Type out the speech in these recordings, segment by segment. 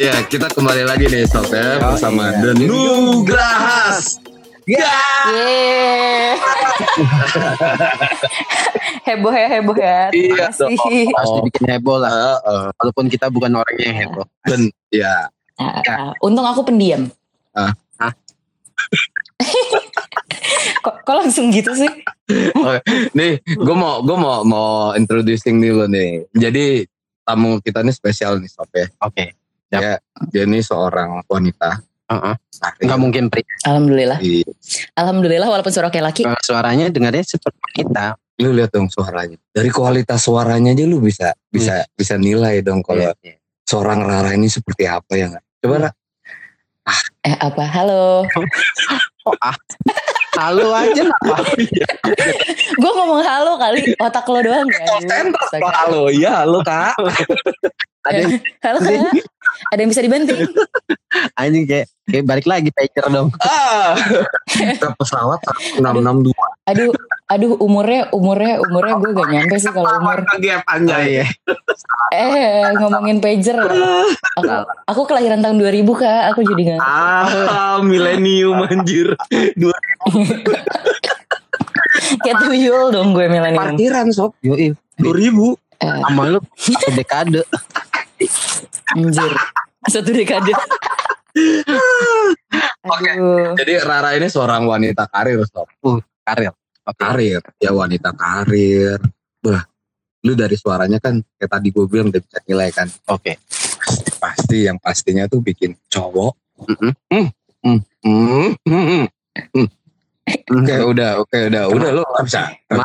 Ya, kita kembali lagi nih Sob ya Oh, bersama iya. The Nugrahas. Ya. Yeay. heboh ya, heboh ya. Iya Terima kasih. Pasti bikin heboh lah. Heeh. Walaupun kita bukan orang yang heboh. Dan ya, Ah, ah, untung aku pendiam. Ah, ah. kok, kok langsung gitu sih? nih gue mau gue mau mau introducing lo nih. Jadi tamu kita nih spesial nih Sob ya. Oke. Ya, dia nih seorang wanita. Heeh. Sari. Nggak mungkin pria. Alhamdulillah. Di- Alhamdulillah walaupun suara kayak laki. Eh, Suaranya dengarnya seperti kita. Lu lihat dong suaranya. Dari kualitas suaranya aja lu bisa bisa bisa nilai dong kalau Iya, iya. seorang Rara ini seperti apa ya nggak? Coba Ra. Eh apa? Halo. Oh, ah. Halo aja apa? Gue ngomong halo kali. Otak lo doang ya. Halo, ya halo kak. Ada yang. Ada yang bisa dibanting? anjing kayak kayak balik lagi pager dong. Ah, pesawat 662. Aduh, aduh umurnya umurnya umurnya gue gak nyampe sih kalau umur. gap anjay. iya. Eh ngomongin pager. Aku aku kelahiran tahun 2000 kak. Aku jadi nggak. Ah, milenium anjir. Kayak tuyul dong gue milenium. Parkiran sob, Yoi. 2000. Eh, Sama lu satu dekade. Anjir. Satu dekade. Aduh. Jadi Rara ini seorang wanita karir sob. Karir. Oke. Karir, ya wanita karir. Bah, lu dari suaranya kan kayak tadi gue bilang udah bisa nilai kan. Oke. Pasti, pasti yang pastinya tuh bikin cowok. Hmm, hmm, hmm. Oke udah, oke udah, udah lu nggak bisa. Em,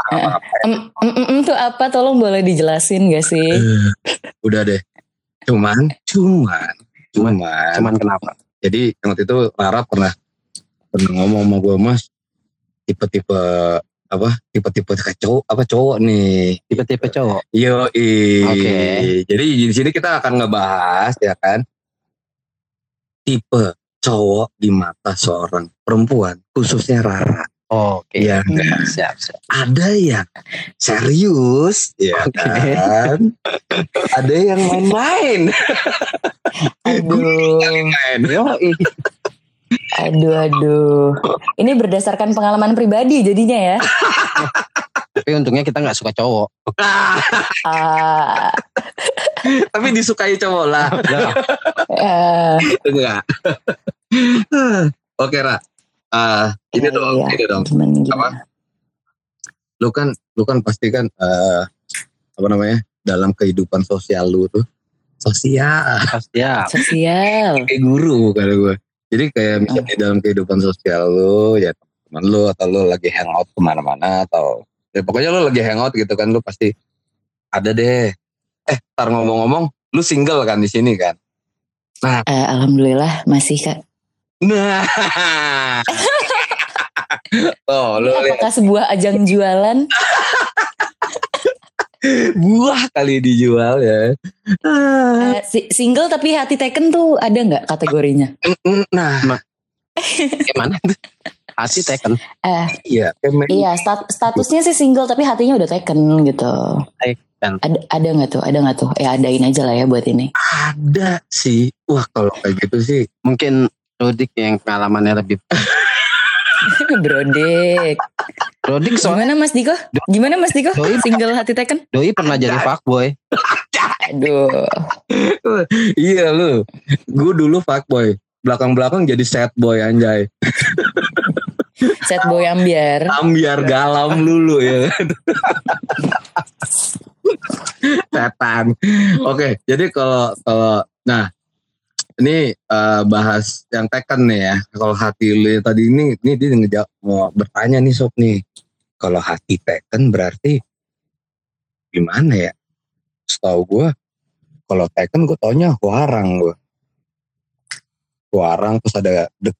em, em, em, tuh apa? Tolong boleh dijelasin gak sih? Eh, udah deh. Cuman, cuman, cuman, Cuman kenapa? jadi waktu itu Rara pernah pernah ngomong sama gue mas tipe-tipe apa tipe-tipe cowok apa cowok nih Tipe-tipe cowok. yo Oke. jadi di sini kita akan ngebahas ya kan tipe cowok di mata seorang perempuan khususnya Rara Oke. Iya. Siap, siap. ada yang serius ya Oke. kan ada yang main-main Aduh, main Yoi. aduh, aduh. Ini berdasarkan pengalaman pribadi jadinya ya. Tapi untungnya kita nggak suka cowok. Ah, tapi disukai cowok lah eh, enggak oke Ra Ah, ini Iya, dong iya. ini dong? Apa? lu kan lu kan pasti kan eh, apa namanya dalam kehidupan sosial lu tuh sosial Siap. Sosial. kayak guru kata gue jadi kayak misalnya dalam kehidupan sosial lu ya teman lu atau lu lagi hangout ke mana-mana atau ya pokoknya lu lagi hangout gitu kan lu pasti ada deh eh tar ngomong-ngomong lu single kan di sini kan Eh, Alhamdulillah masih kak. Nah oh lu apakah sebuah ajang jualan? buah kali dijual ya si- single tapi hati taken tuh ada nggak kategorinya? nah Gimana? Hati teken. Eh, iya iya stat- statusnya sih single tapi hatinya udah taken gitu. Taken. Ada ada nggak tuh? Ada nggak tuh? Ya adain aja lah ya buat ini. ada sih wah kalau kayak gitu sih Mungkin Rodik yang pengalamannya lebih. Brodek. Rodik soalnya Gimana Mas Diko? Gimana Mas Diko? Doi. Single hati taken? Doi pernah jadi fuckboy. Aduh. iya lu gue dulu fuckboy belakang-belakang jadi sad boy anjay Set boy ambiar. ambiar galam lulu ya setan oke jadi kalau kalau nah ini eh, bahas yang Tekken nih ya. Kalau hati lu tadi ini ini dia ngejawab mau bertanya nih sob nih. Kalau hati Tekken berarti gimana ya? Setahu gue kalau Tekken gue taunya warang gue warang terus ada The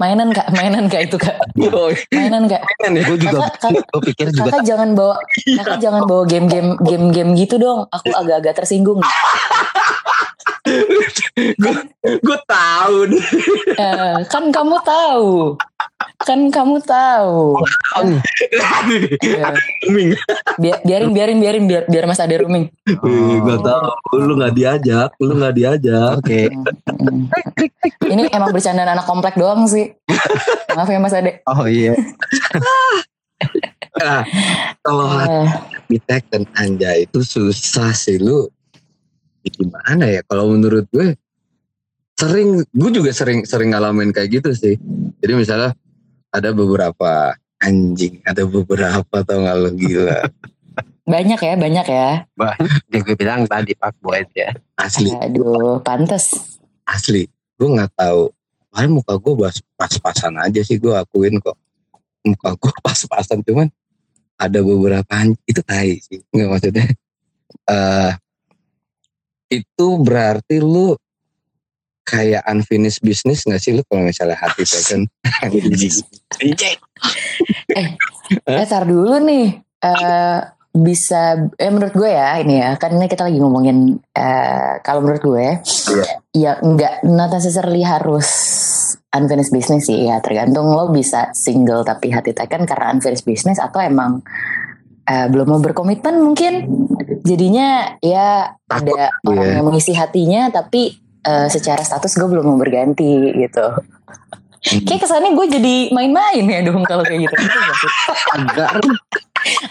Mainan kak, mainan kak itu kak. oh, Mainan kak. ya Gue juga Kakak, gue pikir juga kakak jangan bawa kakak jangan bawa game-game game-game gitu dong. Aku agak-agak tersinggung. gue tahu nih Eh, kan kamu tahu. Kan kamu tahu. Iya. Rooming. Biar- biarin biarin biarin biar biar Mas ada rooming. Eh, Gak tau. Lu gak diajak. Lu gak diajak. Oke. Ini emang bercandaan anak komplek doang sih. Maaf ya Mas Ade. Oh iya. Nah, kalau hati Tekken anjay itu susah sih lu. Gimana ya? Kalau menurut gue sering, gue juga sering sering ngalamin kayak gitu sih. Jadi misalnya ada beberapa anjing, ada beberapa tau gak lu gila. banyak ya, banyak ya. Yang gue bilang tadi Pak Boyd ya. Asli, Aduh, pantes. asli. Gue nggak tahu. Paling muka gue pas- pas-pasan aja sih gue akuin kok. Muka gue pas-pasan cuman ada beberapa anjing itu tai sih. Nggak maksudnya. eh itu berarti lu kayak unfinished business gak sih lu kalau misalnya hati Tekken? Eh, tar dulu nih. Eh bisa eh menurut gue ya ini ya kan ini kita lagi ngomongin eh kalau menurut gue ya nggak not necessarily harus unfinished business sih ya tergantung lo bisa single tapi hati tekan karena unfinished business atau emang eh, belum mau berkomitmen mungkin jadinya ya ada gitu orang ya. yang mengisi hatinya tapi eh, secara status gue belum mau berganti gitu kayak kesannya gue jadi main-main ya dong kalau kayak gitu Betul nggak sih? Agak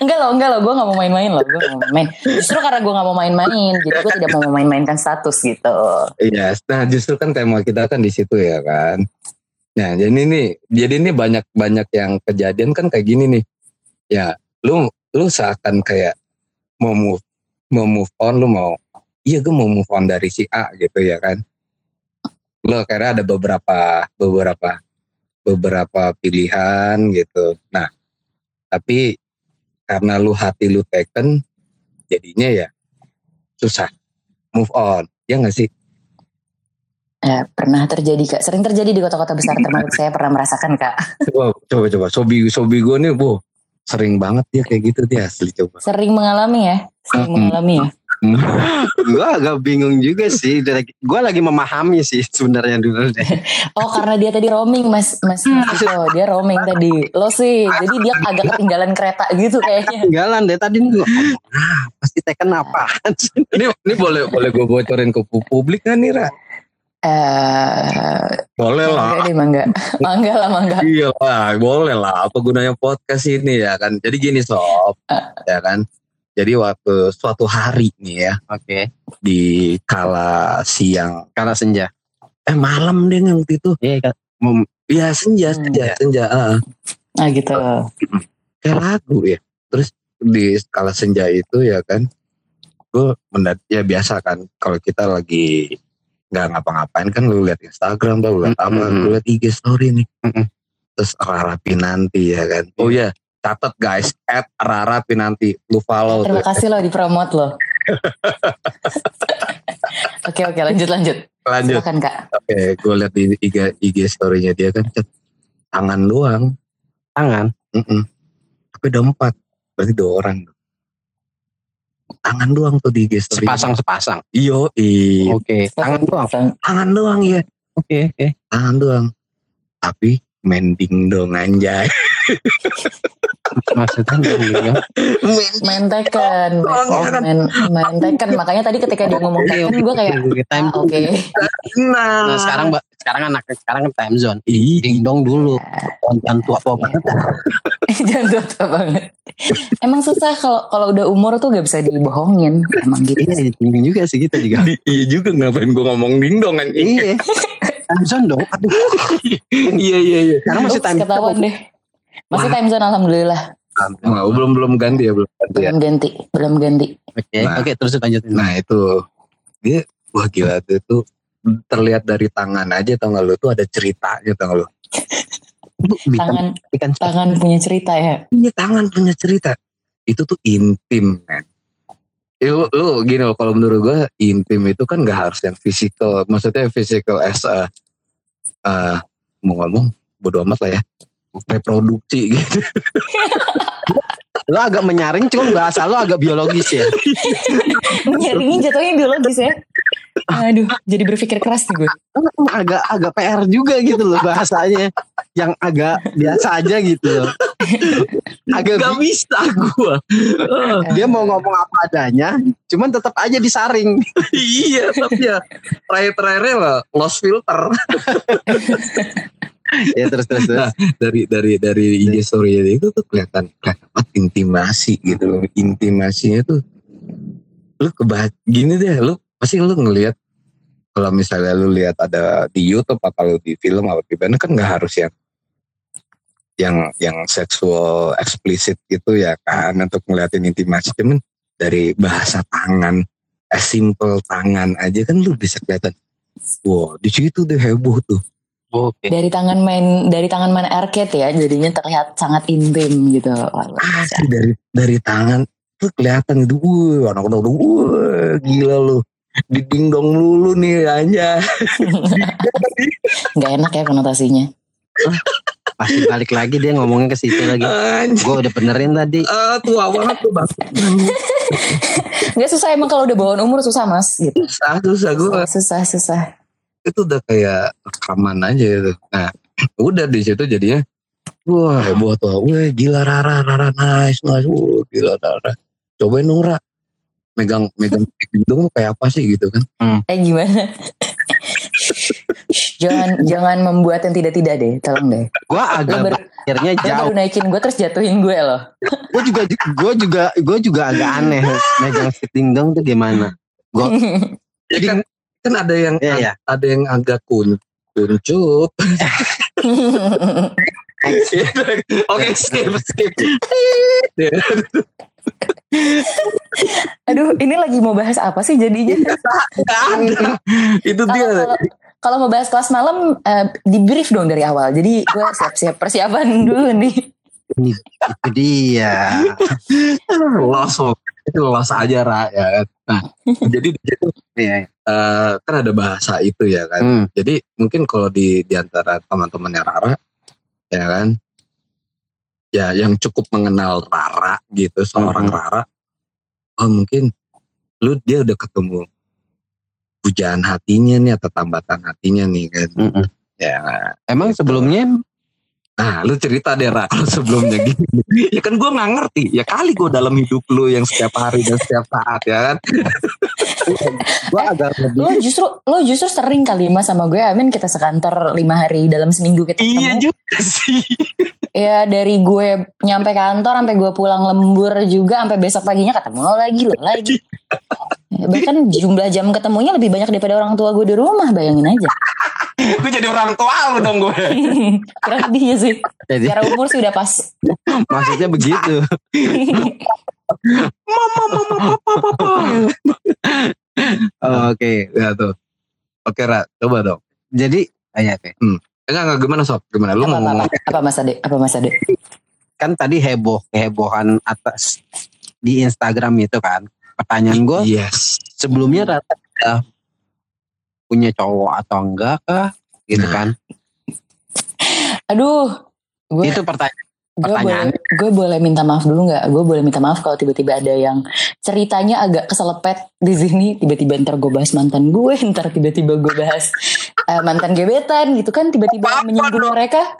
Enggak loh, enggak loh, gue gak mau main-main loh, gue gak mau main. Justru karena gue gak mau main-main, jadi gue tidak mau memain-mainkan status gitu. Iya, nah justru kan tema kita kan di situ ya kan. Nah, jadi ini jadi ini banyak banyak yang kejadian kan kayak gini nih. Ya, lu lu seakan kayak mau move mau move on, lu mau iya gue mau move on dari si A gitu ya kan. Lu akhirnya ada beberapa beberapa beberapa pilihan gitu. Nah, tapi karena lu hati lu taken jadinya ya susah move on. Ya nggak sih? Eh, pernah terjadi kak, sering terjadi di kota-kota besar termasuk saya pernah merasakan kak. Coba coba coba sobi sobi gue nih bu sering banget dia kayak gitu dia asli coba. Sering mengalami ya, sering Mm-mm. mengalami ya. gue agak bingung juga sih. Gue lagi memahami sih sebenarnya dulu deh. Oh karena dia tadi roaming mas, mas, mas Iko, dia roaming tadi. Lo sih, jadi dia agak ketinggalan kereta gitu kayaknya. Tinggalan deh tadi nih. Ah, pasti teken sih? Ini ini boleh boleh gue bocorin ke pu- publik kan nih Ra? Eh, Boleh lah. deh mangga, mangga lah mangga. Iya lah, boleh lah. Apa gunanya podcast ini ya kan? Jadi gini sob, ya kan? Jadi waktu suatu hari nih ya Oke. di kala siang, Karena senja. eh malam deh waktu itu. Iya kan. Mem- Iya senja, Hmm. senja, senja. ah. Nah gitu. kayak lagu ya. Terus di skala senja itu ya kan, gue mendat ya biasa kan kalau kita lagi nggak ngapa-ngapain kan lu lihat Instagram tuh, lu lihat apa, Mm-mm. lu lihat IG story nih. Mm-mm. Terus Rara Pinanti ya kan. Oh iya, catat guys, at Rara Pinanti, lu follow Terima tuh. kasih loh dipromot loh. oke oke lanjut lanjut. Lanjut, Silakan kak. oke, gue lihat di IG, IG story-nya dia kan, tangan doang, Tangan. Mm-mm. tapi ada empat, berarti dua orang. Tangan doang tuh di IG story. Sepasang sepasang. Iyo, iya. Oke. Tangan doang. tangan doang ya. Oke oke. tangan doang tapi mending dong anjay Maksudnya ya. Main Tekken, Oh, main, main, Tekken. Makanya tadi ketika dia ngomong Tekken, gue kayak Oke, time ah, oke. nah, Nah sekarang mbak, sekarang anak sekarang kan time zone. ih Ding dong dulu. Jangan tua tua banget. Jangan tua banget. Emang susah kalau kalau udah umur tuh gak bisa dibohongin. Emang gitu. Iya, ding juga sih kita juga. iya juga ngapain gue ngomong ding dong anjing Iya. Time zone dong. Aduh. iya iya iya Sekarang masih time ketahuan deh. Masih time zone alhamdulillah. Nah, belum belum ganti ya belum ganti ya Belum ganti, belum ganti. Oke, Nah. oke terus lanjutin. nah itu dia wah gila tuh itu terlihat dari tangan aja tau gak lu tuh ada ceritanya tau gak lu Tangan ikan tangan punya cerita ya. punya tangan punya cerita itu tuh intim Ya, lu, lu gini loh kalau menurut gue intim itu kan gak harus yang physical maksudnya physical as a uh, mau ngomong bodo amat lah ya reproduksi gitu lo agak menyaring cuma bahasa lo agak biologis ya. Nyaringin jatuhnya biologis ya. Aduh, jadi berpikir keras nih gue. agak agak PR juga gitu loh bahasanya yang agak biasa aja gitu loh. Agak Gak bi- bisa gue. dia mau ngomong apa adanya, cuman tetap aja disaring. iya tapi ya terakhir-terakhirnya lah lost filter ya terus terus terus. Nah, dari dari dari IG story itu tuh kelihatan kelihatan banget intimasi gitu loh intimasinya tuh lu kebahat gini deh lu pasti lu ngelihat kalau misalnya lu lihat ada di YouTube atau lu di film atau di mana kan nggak harus yang yang yang seksual eksplisit gitu ya kan untuk ngeliatin intimasi cuman dari bahasa tangan as simple tangan aja kan lu bisa kelihatan wow di situ deh heboh tuh Oke. Dari tangan main dari tangan main arcade ya, jadinya terlihat sangat intim gitu. Asli dari dari tangan tuh kelihatan gitu wah anak-anak tuh gila lu didingdong dulu nih aja Nggak enak ya konotasinya. Pasti balik lagi dia ngomongnya ke situ lagi. Gue udah benerin tadi. ah, tua banget tuh bang Nggak susah emang kalau udah bawaan umur susah mas. Gitu. susah susah gue Susah susah. itu udah kayak rekaman aja gitu nah udah di situ jadinya wah heboh tuh wah gila Rara Rara nice nice wah gila Rara cobain dong megang megang dong kayak apa sih gitu kan Eh gimana? jangan jangan membuat yang tidak tidak deh, tolong deh. Gue Lo, agak ber, akhirnya jauh. baru naikin gue terus jatuhin gue loh. Gue juga gue juga gue juga agak aneh megang fitting dong tuh gimana. ya kan kan ada yang Iya ya. ada yang agak kun kuncup oke skip skip Aduh, ini lagi mau bahas apa sih jadinya? Ada itu dia Kalau mau bahas kelas malam, eh, di brief dong dari awal. Jadi gue siap-siap persiapan dulu nih. Itu dia. los itu los aja Ra ya kan nah jadi di situ Iya. eh, kan ada bahasa itu ya kan Hmm. jadi mungkin kalau di di antara teman-temannya Rara ya kan ya yang cukup mengenal Rara gitu seorang Mhm. Rara oh mungkin lu dia udah ketemu pujaan hatinya nih atau tambatan hatinya nih kan Mm-mm. ya Emang sebelumnya nah lu cerita deh Ra kalau sebelumnya gini ya kan gue nggak ngerti ya kali gue dalam hidup lu yang setiap hari dan setiap saat ya kan gue agak lebih Lo justru lo justru sering kali mas sama gue. Amin kita sekantor lima hari dalam seminggu kita iya ketemu. juga sih Ya dari gue nyampe kantor sampai gue pulang lembur juga sampai besok paginya ketemu lo lagi lo lagi. Bahkan jumlah jam ketemunya lebih banyak daripada orang tua gue di rumah bayangin aja. Gue jadi orang tua lu dong gue Kurang lebih ya sih. jadi Secara umur sih udah pas. maksudnya begitu. Oh, Oke. ya tuh oke Ra coba dong Jadi ah, ya, oke. enggak enggak gimana sob gimana lu apa, mau apa, ngomong apa, apa mas Ade? Apa mas Ade? kan tadi heboh kehebohan atas di Instagram itu kan. Pertanyaan gue yes sebelumnya Rata punya cowok atau enggak kah? Gitu Nah. kan. Aduh, gue Itu pertanyaan. Gue pertanyaan. boleh gue boleh minta maaf dulu nggak? Gue boleh minta maaf kalau tiba-tiba ada yang ceritanya agak keselepet di sini. Tiba-tiba ntar gue bahas mantan gue, ntar tiba-tiba gue bahas eh, mantan gebetan gitu kan. Tiba-tiba menyinggung mereka.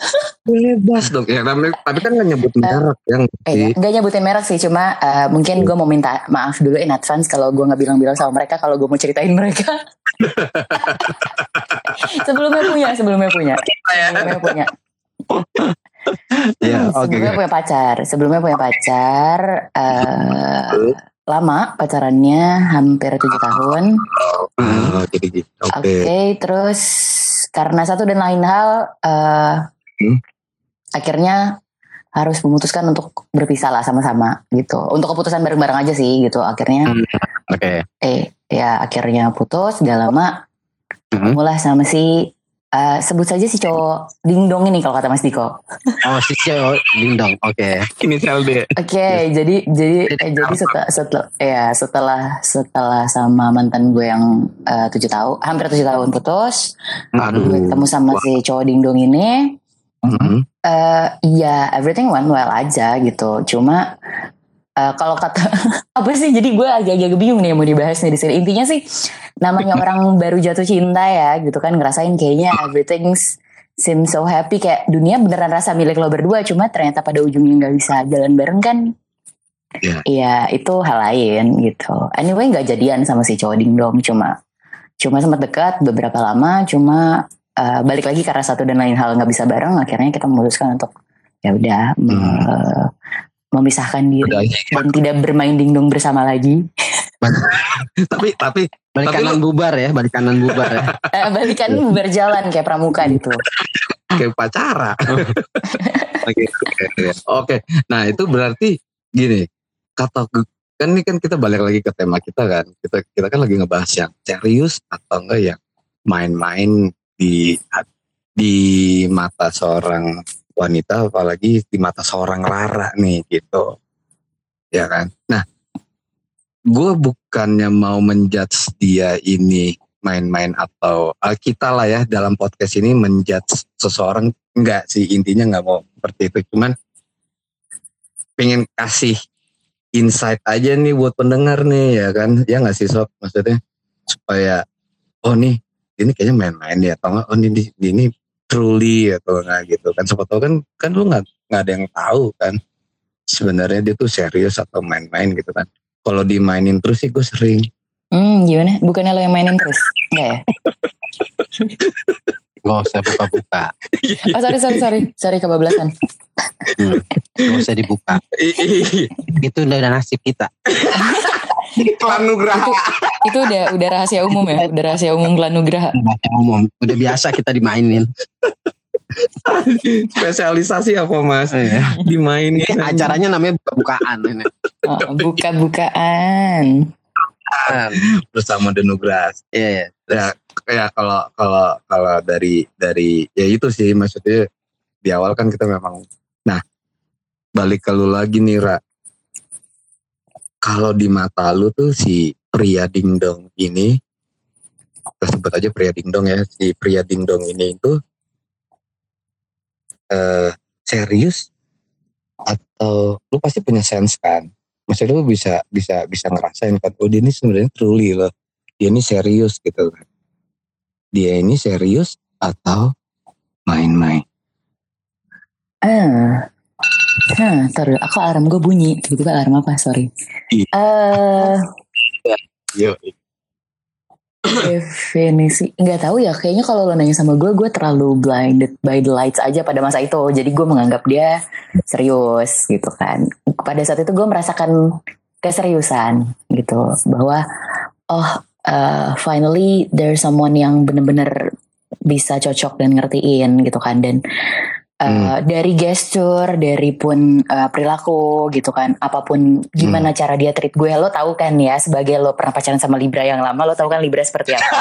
bebas dong ya tapi kan nggak nyebut merek yang Eh, ya, gak nyebutin merek sih, cuma eh, mungkin gue mau minta maaf dulu in advance kalau gue nggak bilang-bilang sama mereka kalau gue mau ceritain mereka. sebelumnya punya, sebelumnya punya, sebelumnya punya. Ya, oke. sebelumnya punya pacar, sebelumnya punya pacar. eh, lama pacarannya hampir tujuh tahun. oh, jadi gitu oke Oke, terus karena satu dan lain hal, eh, Hmm. akhirnya harus memutuskan untuk berpisah lah sama-sama gitu. Untuk keputusan bareng-bareng aja sih gitu. Akhirnya, Hmm. Oke. eh ya akhirnya putus. Gak lama, Hmm. mulai sama si eh, sebut saja si cowok dingdong ini kalau kata Mas Diko. Oh si cewek dingdong. Oke. ini sel deh Oke, jadi jadi eh, jadi setelah setelah ya setelah setelah sama mantan gue yang eh, tujuh tahun, hampir tujuh tahun putus, aduh gue ketemu sama si cowok dingdong ini. Mhm. eh ya everything went well aja gitu. Cuma eh, kalau kata apa sih jadi gue agak-agak bingung nih yang mau dibahas nih di sini. Intinya sih namanya orang baru jatuh cinta ya gitu kan ngerasain kayaknya everything seem so happy kayak dunia beneran rasa milik lo berdua cuma ternyata pada ujungnya nggak bisa jalan bareng kan? Iya. Iya itu hal lain gitu. Anyway nggak jadian sama si cowok dingdong cuma cuma sempat dekat beberapa lama cuma eh, balik lagi karena satu dan lain hal nggak bisa bareng akhirnya kita memutuskan untuk ya udah me- memisahkan diri Udah, dan tidak bermain dingdong bersama lagi tapi tapi Balik Tapi kanan bubar ya, balik kanan bubar ya. eh, balikan berjalan kayak pramuka gitu kayak pacara. Oke, oke, oke. Oke, nah itu berarti gini, kata gue- kan ini kan kita balik lagi ke tema kita kan. Kita kita kan lagi ngebahas yang serius atau enggak yang main-main di di mata seorang wanita apalagi di mata seorang Rara nih gitu. Ya kan? Nah, gue bukannya mau menjudge dia ini main-main atau kita lah ya dalam podcast ini menjudge seseorang. Enggak sih intinya nggak mau seperti itu. Cuman pengen kasih insight aja nih buat pendengar nih ya kan? Ya nggak sih sob? Maksudnya supaya oh nih ini kayaknya main-main ya atau enggak? Oh ini ini truly atau enggak gitu kan. Siapa tahu kan kan lu nggak nggak ada yang tahu kan. Sebenarnya dia tuh serius atau main-main gitu kan. Kalau dimainin terus sih gue sering. Hmm gimana? Bukannya lo yang mainin terus? Enggak ya? Gak usah buka-buka. oh sorry sorry sorry. Sorry kebablasan. Gak usah dibuka. Itu udah nasib kita. iklan nugraha itu udah udah rahasia umum ya udah rahasia umum Klan Nugraha Baca umum. Udah biasa kita dimainin. spesialisasi apa mas Iya. dimainin Acaranya namanya buka-bukaan. Ini. Oh, buka-bukaan bersama Denugras Iya, iya. ya kayak kalau kalau kalau dari dari ya itu sih maksudnya di awal kan kita memang nah balik ke lu lagi nih Ra kalau di mata lu tuh si pria dingdong ini kita sebut aja pria dingdong ya si pria dingdong ini itu eh serius atau lu pasti punya sense kan? Maksudnya lu bisa bisa bisa ngerasain kan oh dia ini sebenarnya truly loh dia ini serius gitu kan. Dia ini serius atau main-main? Ah Hah, ntar dulu. Aku alarm gue bunyi. Tiba-tiba alarm apa? Sorry. Iya. Eh, Yo, definisi nggak tahu ya. Kayaknya kalau lo nanya sama gue, gue terlalu blinded by the lights aja pada masa itu. Jadi gue menganggap dia serius gitu kan. Pada saat itu gue merasakan keseriusan gitu bahwa oh uh, finally there's someone yang bener-bener bisa cocok dan ngertiin gitu kan dan uh, dari gesture dari pun uh, perilaku gitu kan. Apa pun gimana cara dia treat gue lo tahu kan ya sebagai lo pernah pacaran sama Libra yang lama lo tahu kan Libra seperti apa?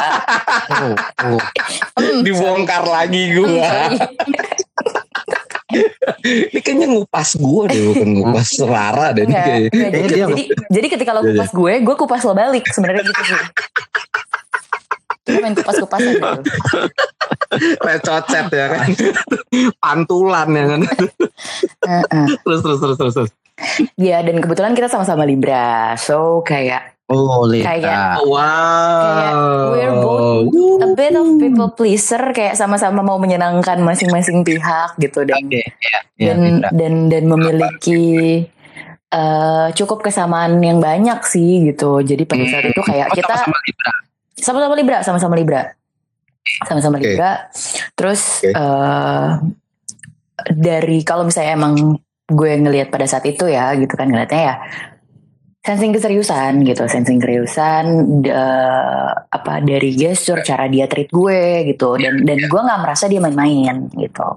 Oh, oh. Hmm, dibongkar lagi gue sorry. ini kayaknya ngupas gue deh bukan ngupas Rara deh ini Enggak, kayak enggak, Eh, jadi, dia- jadi, jadi ketika lo Iya, kupas gue, gue kupas lo balik sebenarnya gitu sih. Gue main kupas-kupas aja gitu. recocet ya kan pantulan ya kan terus terus terus terus, terus. Ya dan kebetulan kita sama-sama Libra, so kayak Oh, Lita. Kayak- wow we're both a bit of people pleaser, kayak sama-sama mau menyenangkan masing-masing pihak gitu dan Oke, ya, ya, dan, dan dan memiliki eh, cukup kesamaan yang banyak sih gitu. Jadi pada saat itu kayak Oh, kita sama-sama Libra. Sama-sama Libra, sama-sama Libra, sama-sama Oke. Libra. Terus Oke. eh, dari kalau misalnya emang gue ngelihat pada saat itu ya, gitu kan ngelihatnya ya sensing keseriusan gitu, sensing keseriusan eh, apa dari gesture, cara dia treat gue gitu, dan dan gue nggak merasa dia main-main gitu.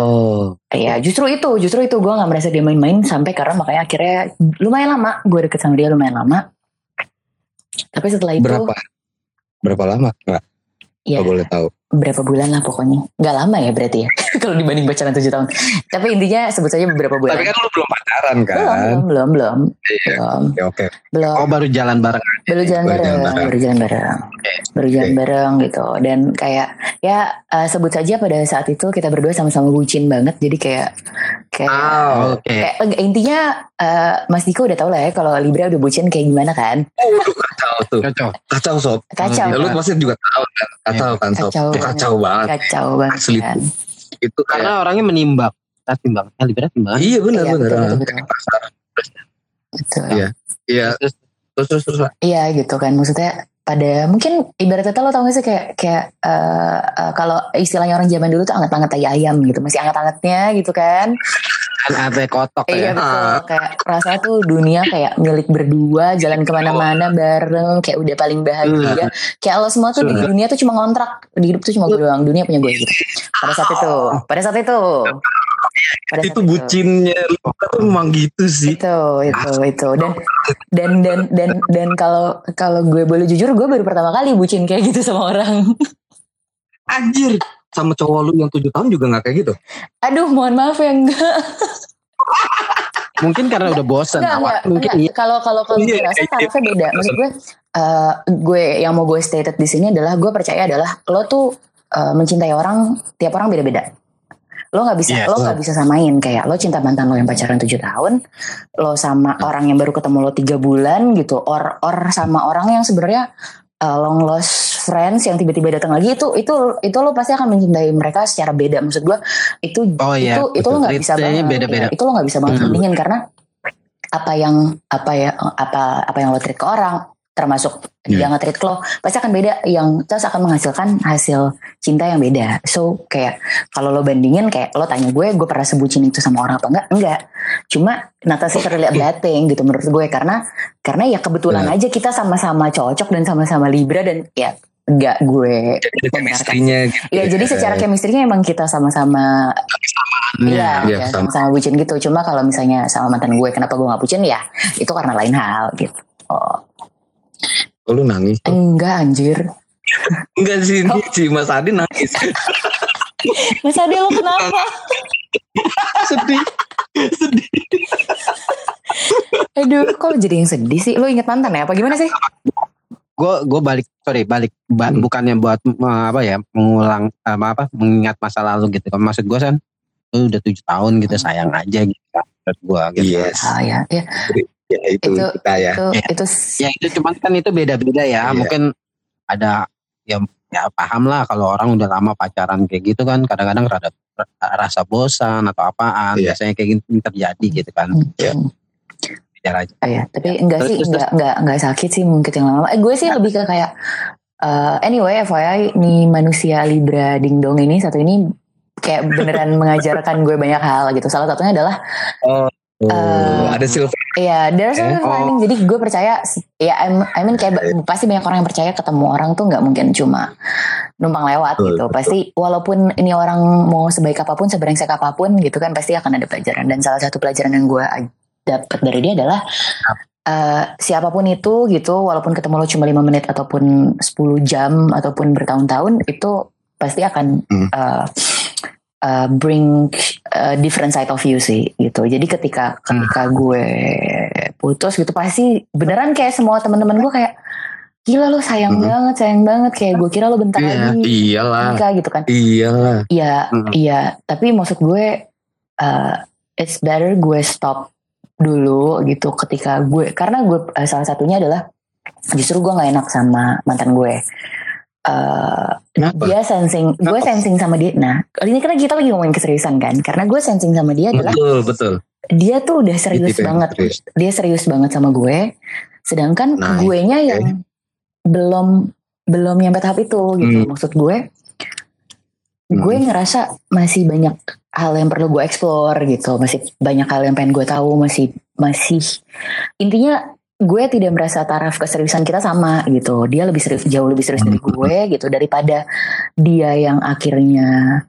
oh Ya justru itu, justru itu gue nggak merasa dia main-main sampai karena makanya akhirnya lumayan lama gue deket sama dia lumayan lama. Tapi setelah itu berapa berapa lama? Nggak. Ya Nggak boleh tahu berapa bulan lah pokoknya. Nggak lama ya berarti ya kalau dibanding pacaran 7 tahun. Tapi intinya sebut saja beberapa bulan. tapi kan lu belum pacaran kan belum, belum, belum, Iya. belum, Oke, oke belum. Oh, baru jalan bareng. Baru jalan baru bareng, jalan bareng. baru jalan bareng. baru jalan Oke. bareng gitu dan kayak ya eh, sebut saja pada saat itu kita berdua sama-sama bucin banget jadi kayak kayak Ah, Oke. kayak enggak, intinya eh, Mas Diko udah tau lah ya kalau Libra udah bucin kayak gimana kan kacau tuh. Cocok. Kacau sob. kacau Ya, lu pasti juga tahu kan. Kacau kan sob. Kacau kacau banget. kacau banget Asli kan Itu kayak Karena orangnya menimbang. Kita timbang. Libra timbang. Iya benar Iya, benar. betul. Iya. Iya. Terus Terus terus terus. Iya gitu kan maksudnya pada mungkin ibarat kata lo tau gak sih kayak kayak eh, eh, kalau istilahnya orang zaman dulu tuh anget-anget tai ayam gitu masih anget-angetnya gitu kan kan ada kotok iya ya. betul. Kayak rasanya tuh dunia kayak milik berdua jalan ke mana-mana bareng kayak udah paling bahagia. Kayak lo semua tuh di dunia tuh cuma ngontrak. Di hidup tuh cuma gue doang dunia punya gue. Gitu pada saat itu pada saat itu. Pada saat Itu bucinnya lu tuh memang gitu sih. itu itu itu. Dan dan dan dan dan kalau kalau gue boleh jujur gue baru pertama kali bucin kayak gitu sama orang. Anjir. Sama cowok lu yang tujuh tahun juga gak kayak gitu. aduh mohon maaf ya enggak Mungkin karena udah bosan. enggak enggak, Mungkin enggak. iya. kalau kalau kalau gue Iya, rasa iya, tarafnya beda maksud gue eh, gue yang mau gue stated di sini adalah gue percaya adalah lo tuh eh, mencintai orang tiap orang beda-beda lo nggak bisa Yes. lo nggak bisa samain kayak lo cinta mantan lo yang pacaran 7 tahun lo sama orang yang baru ketemu lo tiga bulan gitu or or sama orang yang sebenarnya uh, long lost friends yang tiba-tiba datang lagi itu itu itu lo pasti akan mencintai mereka secara beda maksud gua itu Oh iya. itu itu lo nggak betul. bisa banget beda-beda. ya, itu lo nggak bisa banget Hmm. bandingin karena apa yang apa ya apa apa yang lo treat ke orang termasuk dia nge-treat ke lo pasti akan beda yang terus akan menghasilkan hasil cinta yang beda so kayak kalau lo bandingin kayak lo tanya gue gue pernah sebutin itu sama orang apa enggak enggak cuma not necessarily a bad thing gitu menurut gue karena karena ya kebetulan aja kita sama-sama cocok dan sama-sama libra dan ya enggak gue chemistry-nya gitu. Ya jadi secara chemistry-nya emang kita sama-sama Iya, Iya, ya, sama. sama-sama bucin gitu. Cuma kalau misalnya sama mantan gue, kenapa gue gak bucin ya? Itu karena lain hal gitu. Oh, Oh, lu nangis. enggak anjir. Enggak sih, Oh. ini si Mas Adi nangis. Mas Ade lo kenapa? Sedih. Sedih. Aduh, kok jadi yang sedih sih? Lo inget mantan ya? Apa gimana sih? gue gue balik sorry balik ba- Hmm. bukannya buat apa ya mengulang apa apa mengingat masa lalu gitu kan maksud gue kan lu udah tujuh tahun gitu sayang aja gitu menurut gue gitu Yes. Ah ya, ya Ya itu, Itu- kita ya. itu Iya. itu ya itu cuman kan itu beda-beda ya Iya. mungkin ada ya ya paham lah kalau orang udah lama pacaran kayak gitu kan kadang-kadang rada rasa bosan atau apaan Iya. biasanya kayak gitu terjadi gitu kan Ya. bicara aja Ah, ya, tapi enggak Terus, sih, terus, enggak enggak enggak sakit sih mungkin yang lama. Eh, gue sih lebih ke kayak eh, anyway FYI nih manusia Libra dingdong ini satu ini kayak beneran mengajarkan gue banyak hal gitu. Salah satunya adalah Oh, Eh, ada silver. Iya, there's Eh, a lining. Jadi gue percaya, ya I'm- I mean kayak ba- pasti banyak orang yang percaya ketemu orang tuh nggak mungkin cuma numpang lewat Betul, gitu. betul. Pasti walaupun ini orang mau sebaik apa pun, seberengsek apa pun gitu kan pasti akan ada pelajaran. Dan salah satu pelajaran yang gue dapat dari dia adalah eh, siapa pun itu gitu, walaupun ketemu lo cuma 5 menit ataupun 10 jam ataupun bertahun-tahun itu pasti akan eh, uh, bring a different side of you sih gitu. Jadi ketika ketika gue putus gitu pasti beneran kayak semua teman-teman gue kayak gila lo sayang Hmm. banget sayang banget kayak gue kira lo bentar Iya, lagi Iyalah. nikah gitu kan. Iyalah. Iya Hmm. iya tapi maksud gue uh, it's better gue stop dulu gitu ketika gue karena gue uh, salah satunya adalah justru gue nggak enak sama mantan gue. Uh, Kenapa? dia sensing, gue sensing sama dia. Nah, ini karena kita lagi ngomongin keseriusan kan, karena gue sensing sama dia adalah Betul, betul. dia tuh udah serius yang banget, serius. dia serius banget sama gue. Sedangkan Nice, gue nya yang belum belum nyampe tahap itu gitu. Hmm. Maksud gue, gue ngerasa masih banyak hal yang perlu gue explore gitu, masih banyak hal yang pengen gue tahu, masih masih intinya gue tidak merasa taraf keseriusan kita sama gitu. Dia lebih serius, jauh lebih serius dari Hmm. gue gitu daripada dia yang akhirnya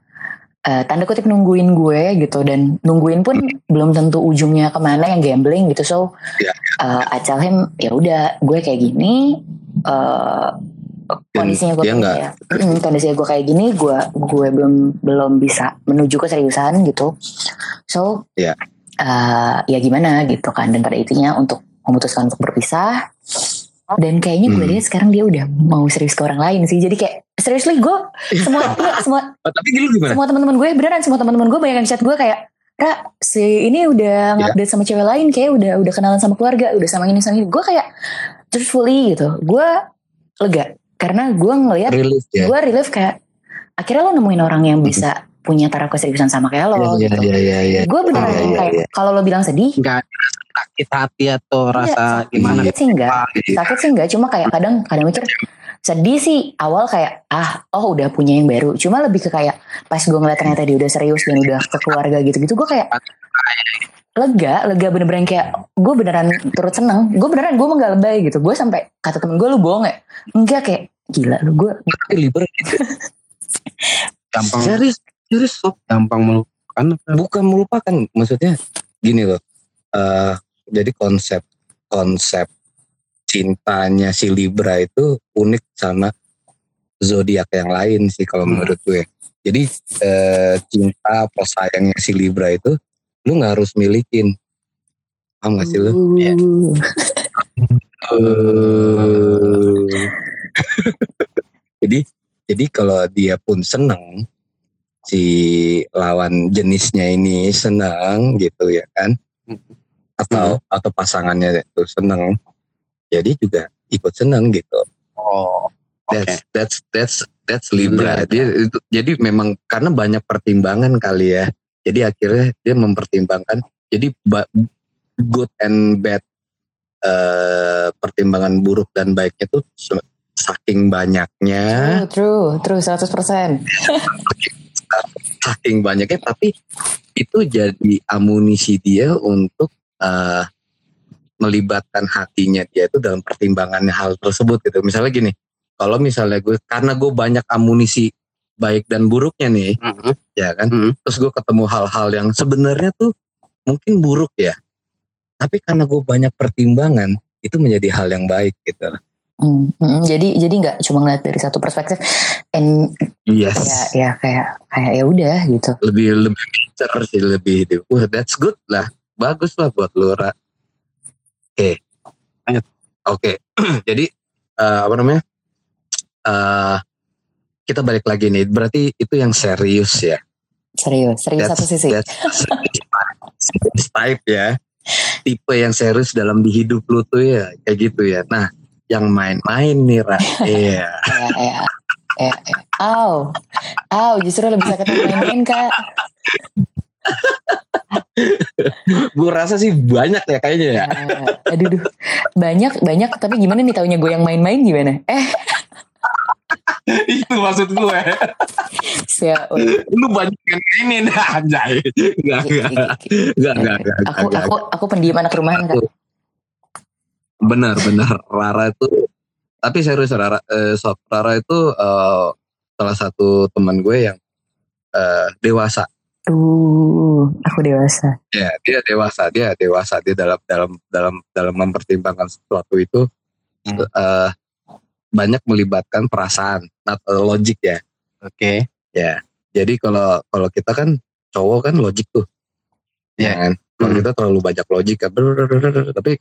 eh, tanda kutip nungguin gue gitu dan nungguin pun belum tentu ujungnya ke mana yang gambling gitu. So Ya. eh, I tell him ya udah gue kayak gini. eh, kondisinya gue ya, mm, kondisinya gue kayak gini gue gue belum belum bisa menuju keseriusan gitu so Ya. eh, ya gimana gitu kan dan pada intinya untuk memutuskan untuk berpisah Dan kayaknya gue Hmm. lihat sekarang dia udah mau serius ke orang lain sih. Jadi kayak seriously gue semua iya, semua Oh, tapi lu gimana? semua teman-teman gue beneran semua teman-teman gue banyak yang chat gue kayak Ra, si ini udah ngupdate sama cewek lain kayak udah udah kenalan sama keluarga, udah sama ini sama ini. Gue kayak truthfully gitu. Gue lega karena gue ngelihat ya. gue relief kayak akhirnya lo nemuin orang yang bisa punya taraf keseriusan sama kayak lo Iya, gitu. iya, iya, iya. Gue beneran Iya, iya, kayak iya. kalau lo bilang sedih, Enggak sakit hati atau rasa Iya, gimana sakit sih enggak, gitu. sakit sih enggak. Cuma kayak kadang kadang mikir sedih sih awal kayak ah oh udah punya yang baru. Cuma lebih ke kayak pas gue ngeliat ternyata dia udah serius dan udah ke keluarga gitu-gitu, gue kayak lega, lega bener-bener kayak gue beneran turut seneng. Gue beneran gue mah gak lebay gitu. Gue sampai kata temen gue lu bohong ya? Enggak kayak gila lu gue Tapi Libra gampang serius, serius sob. gampang melupakan bukan melupakan maksudnya gini loh eh jadi konsep konsep cintanya si Libra itu unik sama zodiak yang lain sih kalau Hmm. menurut gue jadi eh, cinta sayangnya si Libra itu lu nggak harus milikin paham gak sih lu Iya. Uh, jadi jadi kalau dia pun seneng si lawan jenisnya ini senang gitu ya kan atau atau pasangannya itu seneng jadi juga ikut seneng gitu Oh, oke. that's that's that's that's Libra Libra. dia itu jadi memang karena banyak pertimbangan kali ya jadi akhirnya dia mempertimbangkan jadi good and bad eh, pertimbangan buruk dan baiknya tuh saking banyaknya true, true, true, 100%. saking banyaknya tapi itu jadi amunisi dia untuk eh, melibatkan hatinya dia itu dalam pertimbangan hal tersebut gitu. Misalnya gini kalau misalnya gue karena gue banyak amunisi baik dan buruknya nih Mhm. ya kan? Mhm. terus gue ketemu hal-hal yang sebenarnya tuh mungkin buruk ya. Tapi karena gue banyak pertimbangan itu menjadi hal yang baik gitu. Hmm, hmm, jadi jadi nggak cuma ngeliat dari satu perspektif, and ya yes. ya kayak kayak ya udah gitu. lebih lebih pincer sih lebih itu wah that's good lah. Bagus lah buat lu Ra. oke. Lanjut. oke. Jadi eh, apa namanya? Eh kita balik lagi nih. Berarti itu yang serius ya? Serius, serius satu sisi. that's type ya. Tipe yang serius dalam di hidup lu tuh ya kayak gitu ya. Nah yang main-main nih Ra. Iya. Ya, ya, ya, ya. Aw, aw, justru lebih sakit main-main kak. gue rasa sih banyak ya kayaknya ya Ya, aduh, duh. banyak banyak. Tapi gimana nih taunya gue yang main-main gimana? Eh, itu maksud gue siap. lu banyak yang ini dah anjay enggak enggak enggak enggak Aku aku aku pendiam anak rumahan kak. benar benar Rara itu tapi serius Rara eh, sob Rara itu eh, salah satu teman gue yang eh, dewasa Duh, aku dewasa. ya dia dewasa dia dewasa dia dalam dalam dalam dalam mempertimbangkan sesuatu itu Hmm. eh, banyak melibatkan perasaan atau logik ya Oke. ya jadi kalau kalau kita kan cowok kan logik tuh Iya. ya kan kalau Hmm. kita terlalu banyak logik kan tapi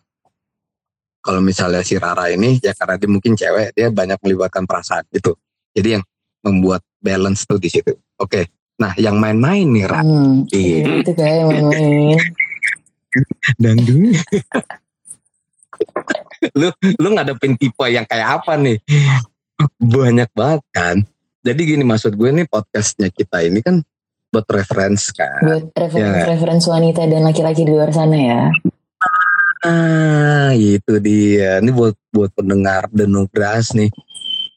kalau misalnya si Rara ini ya karena dia mungkin cewek dia banyak melibatkan perasaan gitu jadi yang membuat balance tuh di situ oke nah yang main-main nih Ra Hmm, Iya. itu kayak main-main. dangdung lu lu ngadepin tipe yang kayak apa nih banyak banget kan jadi gini maksud gue nih podcastnya kita ini kan buat reference kan Buat Ya. referensi wanita dan laki-laki di luar sana ya. Ah, itu dia. Ini buat buat pendengar denugras nih.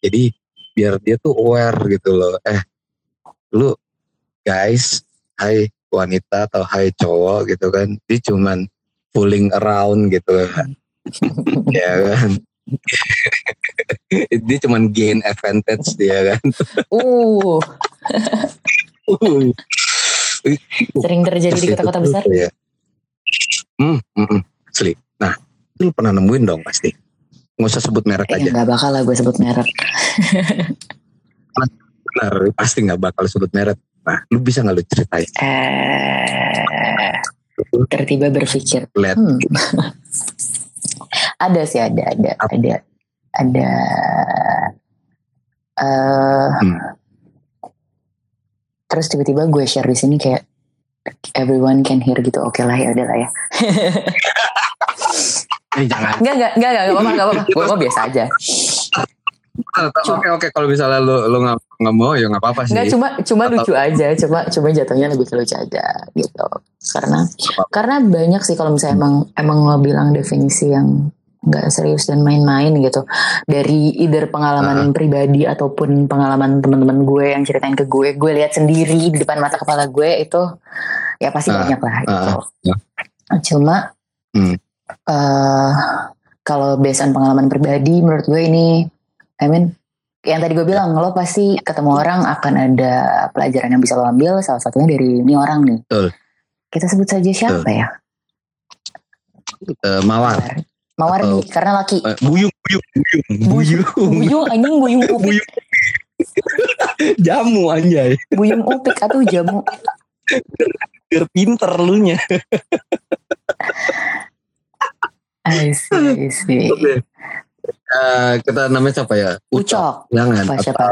Jadi biar dia tuh aware gitu loh. Eh, lu guys, hai wanita atau hai cowok gitu kan. Dia cuman fooling around gitu kan. ya kan. dia cuman gain advantage dia kan. Uh, sering terjadi di kota-kota besar. Ya. Hmm, hmm, hmm, asli. Nah, itu lu pernah nemuin dong pasti. Nggak usah sebut merek Eh, aja. nggak bakal lah gue sebut merek. benar pasti nggak bakal sebut merek nah lu bisa nggak lu ceritain Eh, tertiba berpikir. lihat Hmm. ada sih ada ada ada. ada eh Hmm. terus tiba-tiba gue share di sini kayak everyone can hear gitu oke lah ya udah lah ya Eh, jangan. Enggak, enggak, enggak, enggak, enggak apa-apa, enggak apa-apa. Gue, biasa aja. Oke oke kalau misalnya lu lu nggak nggak mau ya nggak apa-apa sih. Enggak, cuma cuma Atau- lucu aja, cuma cuma jatuhnya lebih ke lucu aja gitu. Karena karena banyak sih kalau misalnya emang emang lo bilang definisi yang nggak serius dan main-main gitu dari either pengalaman pribadi ataupun pengalaman teman-teman gue yang ceritain ke gue gue lihat sendiri di depan mata kepala gue itu ya pasti Ah, banyak lah gitu ya. cuma Hmm. Eh kalau besan pengalaman pribadi menurut gue ini I mean yang tadi gue bilang lo pasti ketemu orang akan ada pelajaran yang bisa lo ambil salah satunya dari ini orang nih Betul. kita sebut saja siapa ya Eh, mawar. Mawar nih karena laki Eh, buyung buyung buyung buyung. buyung anjing buyung upik Buyung. Jamu anjay. buyung upik atau jamu Biar pinter lu nya. I see, I see. Oke. Eh, kita namanya siapa ya? Ucok Jangan. Apa, siapa?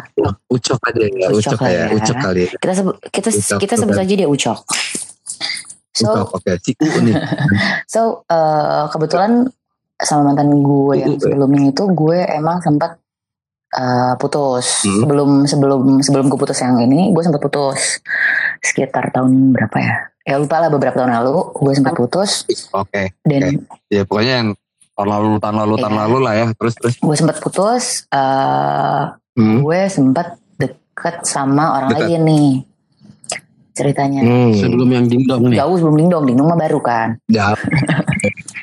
Ucok aja ya. Ucok Ucok, ya. ya. Ucok kali. ya. kita sebut kita Ucok, kita sebut saja dia ucok so Ucok oke. Si U nih. So eh, kebetulan sama mantan gue yang Mm-mm. sebelumnya itu gue emang sempat eh, putus Hmm. sebelum sebelum sebelum gue putus yang ini gue sempat putus sekitar tahun berapa ya? Ya lupa lah beberapa tahun lalu gue sempat putus Oke. dan Ya pokoknya yang tahun lalu tahun lalu tahun Iya. lalu lah ya. Terus terus. gue sempat putus. eh, Hmm. gue sempat deket sama orang Deket. lain nih ceritanya. Hmm. Sebelum yang dingdong nih. Jauh sebelum dingdong, dingdong mah baru kan. Ya.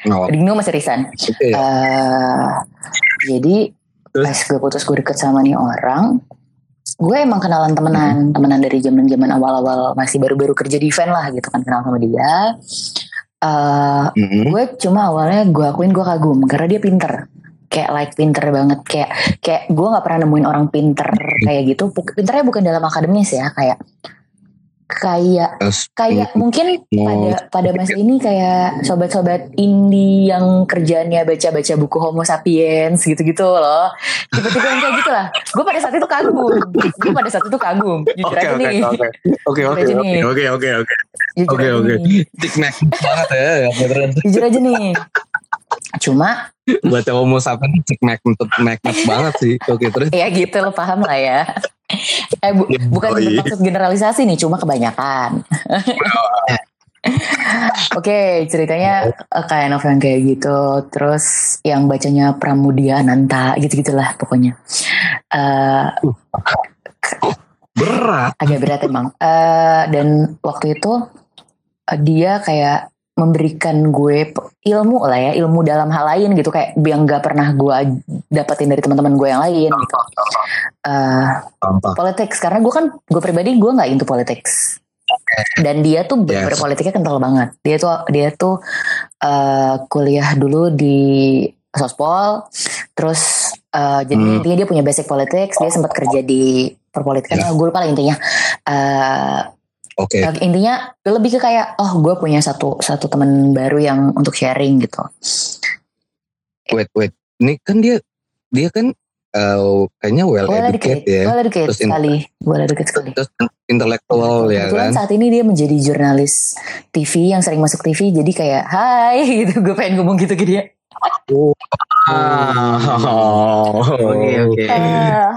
Apa-apa. Dingdong masih risan. Oke. Eh, jadi Terus? pas gue putus gue deket sama nih orang gue emang kenalan temenan temenan dari zaman zaman awal-awal masih baru-baru kerja di event lah gitu kan kenal sama dia. Eh, Mm-mm. gue cuma awalnya gue akuin gue kagum karena dia pinter. Kayak like pinter banget. Kayak kayak gue nggak pernah nemuin orang pinter kayak gitu. Pinternya bukan dalam akademis ya kayak kayak kayak mungkin pada pada masa ini kayak sobat-sobat indie yang kerjaannya baca-baca buku Homo sapiens gitu-gitu loh. Tipe-tipe yang kayak gitu lah gue pada saat itu kagum. Gue pada saat itu kagum. Jujur Oke aja oke nih. oke. Oke oke oke oke oke oke. Oke, Tikmek banget ya ya jujur aja nih. Cuma Baca homo sapien tikmek untuk magnet banget sih. Oke terus. ya gitu lo paham lah ya eh bu- bukan Oh, iya. bermaksud generalisasi nih cuma kebanyakan Oke, ceritanya eh, kayak novel yang kayak gitu. Terus yang bacanya Pramudia Ananta gitu-gitulah pokoknya. Eh Berat. agak berat emang. Eh dan waktu itu eh, dia kayak memberikan gue ilmu lah ya, ilmu dalam hal lain gitu kayak yang gak pernah gue dapetin dari teman-teman gue yang lain gitu. Contoh. politics karena gue kan gue pribadi gue nggak into politics dan dia tuh Yes. berpolitiknya kental banget dia tuh dia tuh eh, kuliah dulu di sospol terus eh, jadi Hmm. intinya dia punya basic politics dia sempat kerja di perpolitikan Ya. gue lupa lah intinya Eh, Oke. eh, intinya lebih ke kayak oh gue punya satu satu teman baru yang untuk sharing gitu Wait wait. Ini kan dia dia kan eh, kayaknya well well educated educated ya. well educated Terus sekali well educated sekali Terus intelektual ya Kebetulan kan. saat ini dia menjadi jurnalis TV yang sering masuk TV jadi kayak hai gitu gue pengen ngomong gitu ke dia. Ah. Oke oke. Eh,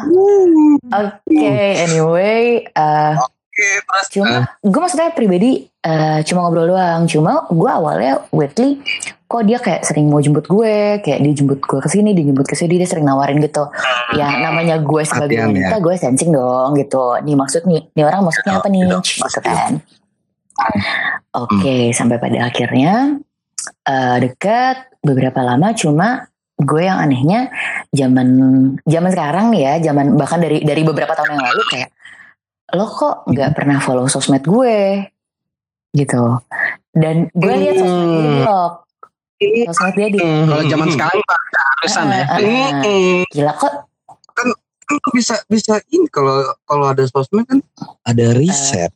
Oke anyway eh, Oke terus. cuma gue maksudnya pribadi eh, cuma ngobrol doang. Cuma gue awalnya weirdly kok dia kayak sering mau jemput gue kayak dia jemput gue ke sini dia jemput ke sini dia sering nawarin gitu. Ya namanya gue sebagai wanita gue sensing dong gitu. Nih maksud nih nih orang maksudnya apa nih? gitu kan. Oke sampai pada akhirnya eh, deket beberapa lama. Cuma gue yang anehnya zaman zaman sekarang nih ya zaman bahkan dari dari beberapa tahun yang lalu kayak lo kok nggak pernah follow sosmed gue gitu dan gue lihat sosmed dia di blog sosmed dia di Kalau zaman sekarang Pak, keharusan ya. Ah, ah, ah. gila kok kan lu bisa bisa ini kalau kalau ada sosmed kan ada riset.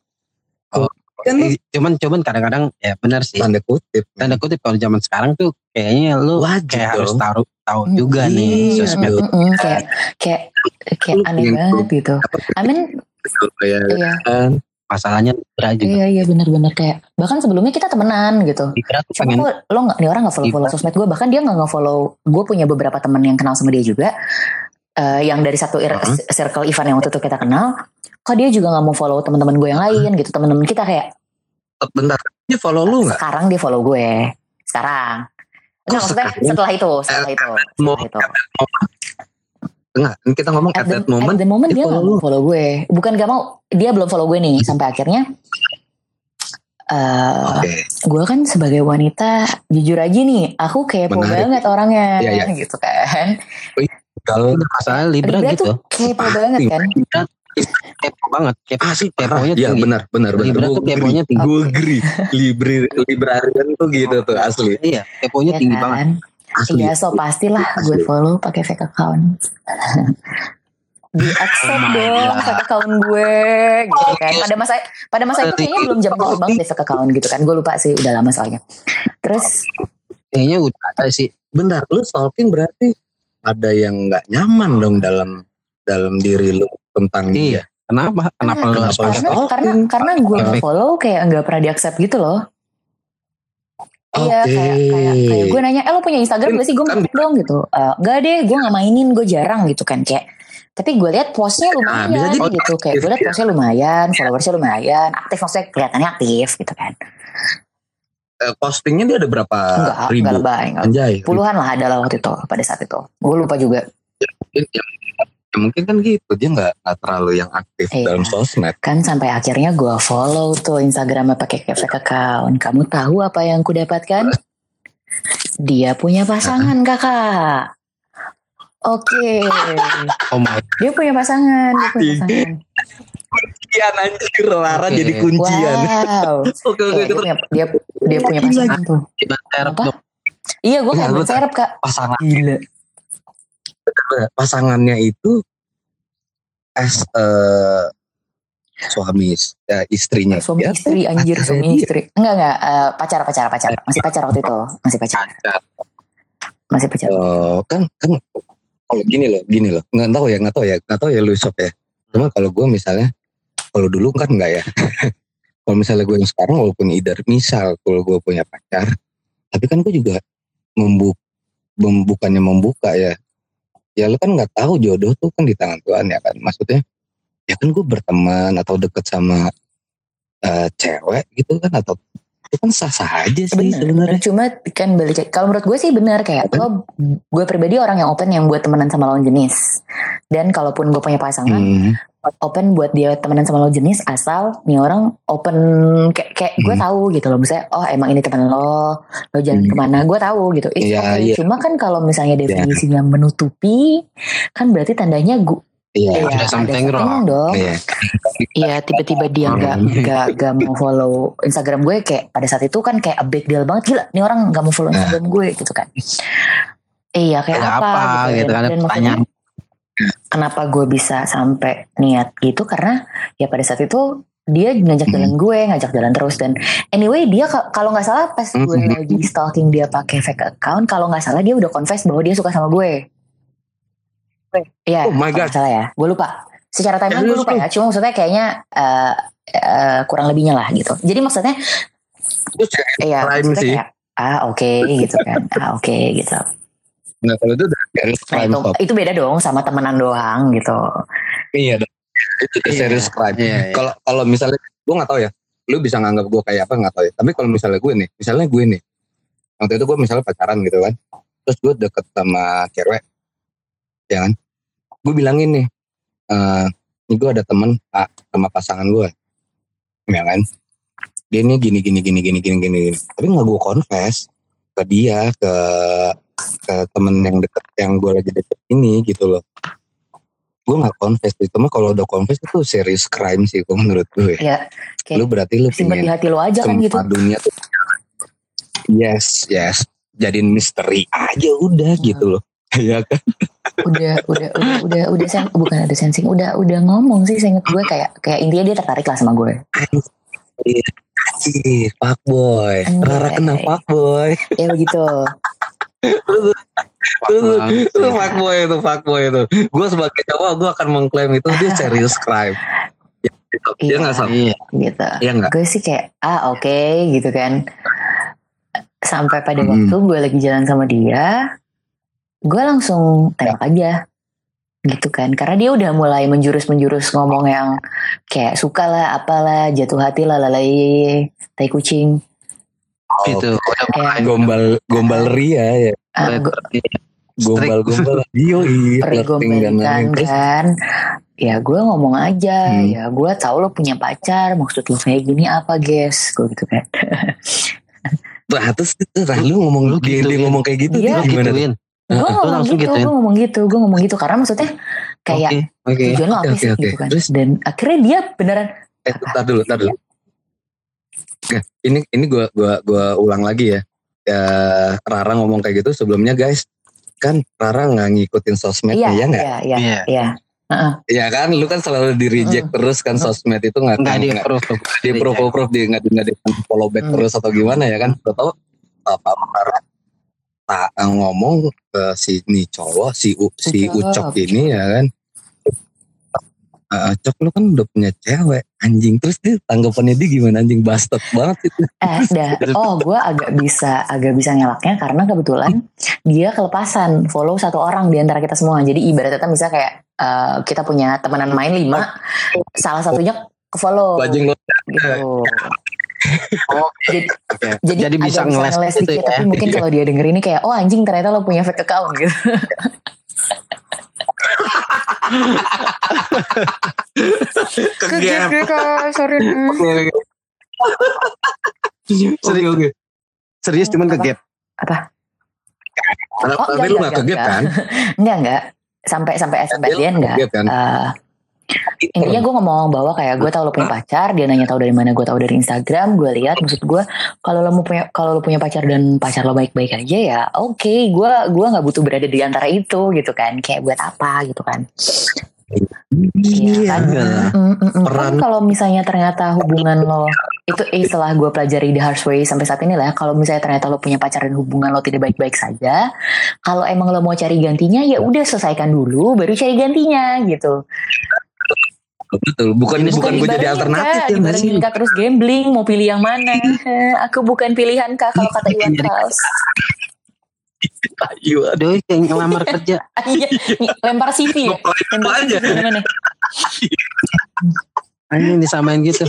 Kalau kan Eh, cuman cuman kadang-kadang ya benar sih. tanda kutip. Tanda kutip kalau zaman sekarang tuh kayaknya lu Wajib kayak harus dong. tahu tahu Hmm, juga nih iya. sosmed. Mm, mm, mm, kayak kayak kayak aneh banget gitu. I mean, Ya iya, kan. Masalahnya Libra juga. iya, iya benar-benar kayak bahkan sebelumnya kita temenan gitu. Libra tuh Cuma pengen lo nggak, nih orang nggak follow follow Iya. sosmed gue, bahkan dia nggak nggak follow. Gue punya beberapa teman yang kenal sama dia juga, eh, yang dari satu ir- Heeh. circle event yang waktu itu kita kenal. Kok dia juga nggak mau follow teman-teman gue yang lain gitu, teman-teman kita kayak Bentar. Ini follow lu nggak? sekarang dia follow gue, sekarang. Enggak maksudnya sekarang? setelah itu, setelah itu, Mau setelah itu. Enggak. Ini kita ngomong at, At the, that moment. at the moment dia follow follow gue, bukan gak mau, dia belum follow gue nih sampai akhirnya. eh Oke. gue kan sebagai wanita jujur aja nih aku kepo Menarik. banget orangnya Iya, iya. gitu kan kalau masalah Libra, Libra gitu. tuh kepo banget kan Libra kepo banget. Kepo Ah, sih Parah. keponya Iya tinggi. benar benar benar. Libra tuh keponya tinggi. Gue agree. Libri librarian tuh gitu tuh asli. Iya, keponya ya tinggi kan? banget. Asli. Iya so pastilah gue Asli. follow pakai fake account di accept Oh dong God. fake account gue gitu kan pada masa pada masa itu kayaknya belum jam jam banget deh fake account gitu kan gue lupa sih udah lama soalnya terus Kayaknya udah ada sih. Bentar, lu stalking berarti ada yang nggak nyaman dong dalam dalam diri lu tentang Iya. dia. Kenapa? Kenapa lu pakai harus karena stalking? karena karena gue follow kayak nggak pernah di accept gitu loh Iya kayak kayak kayak gue nanya, eh lo punya Instagram gak sih? Gue Kan- mau dong gitu. Eh, Enggak deh, gue nggak mainin, gue jarang gitu kan kayak. Tapi gue lihat postnya Nah, lumayan bisa jadi gitu kayak gue lihat aktif, postnya lumayan, followersnya lumayan, aktif maksudnya kelihatannya aktif gitu kan. Eh, postingnya dia ada berapa Enggak, Ah, ribu? enggak lebay, enggak. Anjay. Puluhan lah ada lah waktu itu pada saat itu. Gue lupa juga. Mungkin, ya, ya mungkin kan gitu. Dia nggak nggak terlalu yang aktif Iya. dalam sosmed. Kan sampai akhirnya gue follow tuh Instagramnya pakai fake account. Kamu tahu apa yang ku dapatkan? Dia punya pasangan kakak. Oke, Oh my dia punya pasangan, dia punya Iya. pasangan. Kuncian anjir Lara Oke. jadi kuncian. Wow. Oke oke Iya, dia dia dia punya pasangan tuh. Apa? Iya, gue Iya, kayak bentar. serap kak. pasangan. Gila. Pasangannya itu as eh, suami ya, istrinya. Suami Ya, istri anjir, suami dia. istri. Enggak enggak, eh, pacar pacar pacar. Masih pacar waktu itu, masih pacar, masih pacar. Oh, kan kan kalau gini loh, gini loh. Nggak tahu ya, nggak tahu ya, nggak tahu ya lu Sob ya. Cuma kalau gue misalnya, kalau dulu kan enggak ya. kalau misalnya gue yang sekarang walaupun either misal kalau gue punya pacar, tapi kan gue juga membuk membukannya membuka ya. Ya lu kan nggak tahu jodoh tuh kan di tangan Tuhan ya kan. Maksudnya ya kan gue berteman atau deket sama eh, cewek gitu kan atau itu kan sah-sah aja sih Bener. sebenarnya. Cuma kan balik kalau menurut gue sih benar kayak lo gue pribadi orang yang open yang buat temenan sama lawan jenis. Dan kalaupun gue punya pasangan, Hmm. Open buat dia temenan sama lawan jenis asal nih orang open kayak kayak gue Hmm. tahu gitu loh misalnya oh emang ini teman lo lo jalan Hmm. ke mana gue tahu gitu It's Iya, okay. iya. cuma kan kalau misalnya definisinya menutupi kan berarti tandanya gue Iya. ya, ada something wrong. dong Iya. Iya tiba-tiba dia nggak nggak nggak mau follow Instagram gue kayak pada saat itu kan kayak a big deal banget gila nih orang nggak mau follow Nah. Instagram gue gitu kan iya kayak Ada apa, apa gitu kan, ada dan maksudnya pertanyaan. Kenapa gue bisa sampai niat gitu karena ya pada saat itu dia ngajak Hmm. jalan gue ngajak jalan terus dan anyway dia ka- kalau nggak salah pas gue Hmm. lagi stalking dia pakai fake account kalau nggak salah dia udah confess bahwa dia suka sama gue Iya, Oh my God. nggak salah ya. Gue lupa. Secara timeline gue lupa lu? ya. Cuma maksudnya kayaknya eh, eh, kurang lebihnya lah gitu. Jadi maksudnya, iya maksudnya sih. kayak ah oke gitu kan, ah oke gitu. Nah kalau itu udah serious Nah crime itu itu beda dong sama temenan doang gitu. Iya dong. Itu udah Iya. serious crime. Iya, iya. Kalau kalau misalnya gue nggak tahu ya, lu bisa nganggap gue kayak apa nggak tahu ya. Tapi kalau misalnya gue nih, misalnya gue nih, waktu itu gue misalnya pacaran gitu kan, terus gue deket sama cewek, ya kan? Gue bilangin nih, eh ini gue ada temen ah, sama pasangan gue, ya kan? Dia ini gini gini gini gini gini gini, gini. tapi nggak gue confess ke dia ke ke temen yang deket yang gue lagi deket ini gitu loh gue nggak confess itu mah kalau udah confess itu serious crime sih kalau menurut gue Ya kayak lu berarti lu simpen di hati lo aja kan gitu. dunia tuh yes yes jadiin misteri aja udah Hmm. gitu loh ya kan Udah udah udah udah udah sen, bukan ada sensing, udah udah ngomong sih seinget gue kayak kayak intinya dia tertarik lah sama gue. Ih, fuckboy. Anjay. Rara kena fuckboy. Ya begitu. Itu itu fuckboy itu fuckboy itu. Gue sebagai cowok gue akan mengklaim itu dia serius crime. Ya, gitu. Dia Iya. nggak sama. Iya. gitu. Iya nggak? Gue sih kayak ah oke gitu kan. Sampai pada Hmm. waktu gue lagi jalan sama dia, gue langsung tembak aja gitu kan karena dia udah mulai menjurus-menjurus ngomong yang kayak suka lah apalah jatuh hati lah lalai tai kucing Itu udah mulai Gombal gombal ria ya. Ah, gue Gombal gombal Dio iya. Terus kan ya gue ngomong aja Hmm. ya gue tahu lo punya pacar maksud lo kayak gini apa guys gue gitu kan Nah, terus itu lah lu ngomong Lu gituin. dia ngomong kayak gitu dia gimana? gituin. gue Lu ngomong langsung gitu gituin. gue ngomong gitu gue ngomong gitu karena maksudnya kayak Oke, oke. tujuan lo apa Oke, sih oke. gitu kan Terus? dan akhirnya dia beneran Eh, tar dulu, tar dulu. Nah, ini ini gua gua gua ulang lagi ya. Ya Rara ngomong kayak gitu sebelumnya guys. Kan Rara nggak ngikutin sosmednya iya ya nggak? iya iya Iya. iya Iya kan, lu kan selalu di reject terus kan sosmed itu nggak Enggak nggak- di approve. di approve approve di nggak nggak di follow back Hmm. terus atau gimana ya kan? Gak tau apa Rara tak ngomong ke si nih cowok si U, si. Ucok ini ya kan. Eh, Cok lu kan udah punya cewek anjing. Terus dia tanggapannya dia gimana anjing? Bastard banget itu eh dah. Oh gue agak bisa agak bisa nyelaknya karena kebetulan dia kelepasan. Follow satu orang di antara kita semua. Jadi ibaratnya misalnya kayak eh, kita punya temenan main lima salah satunya ke follow bajing lo. Gitu. Jadi, Oke. jadi, Jadi bisa agak ngeles gitu dikit, ya. tapi mungkin kalau dia denger ini kayak oh anjing ternyata lo punya fake account gitu Kegep. Kegep kak, sorry. Serius, okay. serius cuman kegep. Apa? Apa? Oh, Tapi lu gak kegep kan? Enggak, enggak. Sampai sampai SMP dia enggak. Kegep kan? Uh, intinya gue ngomong bahwa kayak gue tau lo punya pacar dia nanya tahu dari mana gue tahu dari Instagram gue lihat maksud gue kalau lo mau punya kalau lo punya pacar dan pacar lo baik-baik aja ya oke gue gua nggak butuh berada di antara itu gitu kan kayak buat apa gitu kan Iya kan? Iya. Mm, mm, mm. Kan Peran- kalau misalnya ternyata hubungan lo itu eh, setelah gue pelajari the hard way sampai saat ini lah kalau misalnya ternyata lo punya pacar dan hubungan lo tidak baik-baik saja kalau emang lo mau cari gantinya ya udah selesaikan dulu baru cari gantinya gitu Betul, bukan Ini bukan gue jadi alternatif ya Mbak sih. terus gambling mau pilih yang mana aku bukan pilihan kak kalau kata Iwan Fals Iya, Aduh, kayak ngelamar kerja. Iya, lempar CV ya? lempar aja. CV gimana Anjing disamain gitu.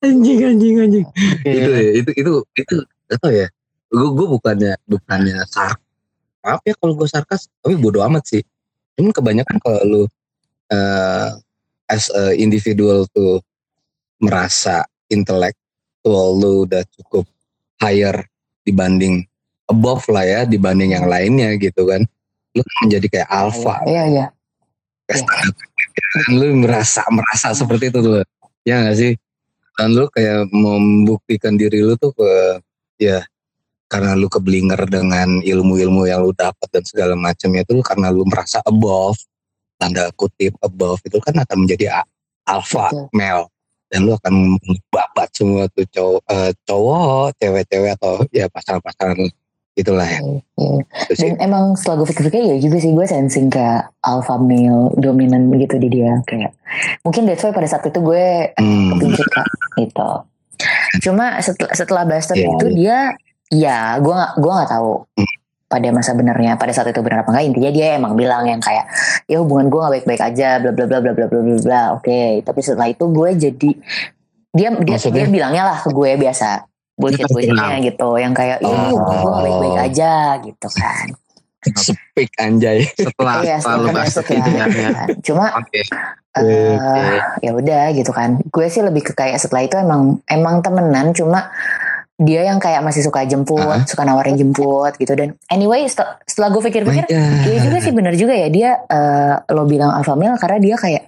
anjing anjing anjing. Itu ya, itu itu itu tau ya. Gue gue bukannya bukannya sar maaf ya kalau gue sarkas, tapi bodoh amat sih. Cuman kebanyakan kalau lu eh as a individual tuh merasa intelektual lu udah cukup higher dibanding above lah ya dibanding yang lainnya gitu kan. Lu menjadi kayak alpha. Iya iya lu merasa merasa seperti itu tuh. Ya gak sih? Dan lu kayak membuktikan diri lu tuh ke ya karena lu keblinger dengan ilmu-ilmu yang lu dapat dan segala macamnya itu karena lu merasa above tanda kutip above itu kan akan menjadi alpha Betul. male dan lu akan babat semua tuh cowok eh, cowok cewek-cewek atau ya pasangan-pasangan itulah ya Iya. sih Dan emang setelah gue pikir-pikir ya juga sih gue sensing kayak alpha male dominan gitu di dia kayak mungkin that's why pada saat itu gue Hmm. kak gitu. Cuma setelah setelah Buster Iya, itu dia ya gue nggak gue nggak tahu pada masa benernya pada saat itu benar apa enggak intinya dia emang bilang yang kayak ya hubungan gue nggak baik-baik aja bla bla bla bla bla bla bla bla oke tapi setelah itu gue jadi dia dia Maksudnya? dia bilangnya lah ke gue biasa bullshit bullshitnya gitu yang kayak ya Oh. gue nggak baik-baik aja gitu kan speak anjay Setelah Iya, setelah masuk ya. ya. ya. kan. Cuma Oke. eh ya udah gitu kan. Gue sih lebih ke kayak setelah itu emang emang temenan cuma dia yang kayak masih suka jemput, Ah. suka nawarin jemput gitu dan anyway setel- setelah gue pikir-pikir Iya juga sih benar juga ya dia eh, lo bilang alpha male karena dia kayak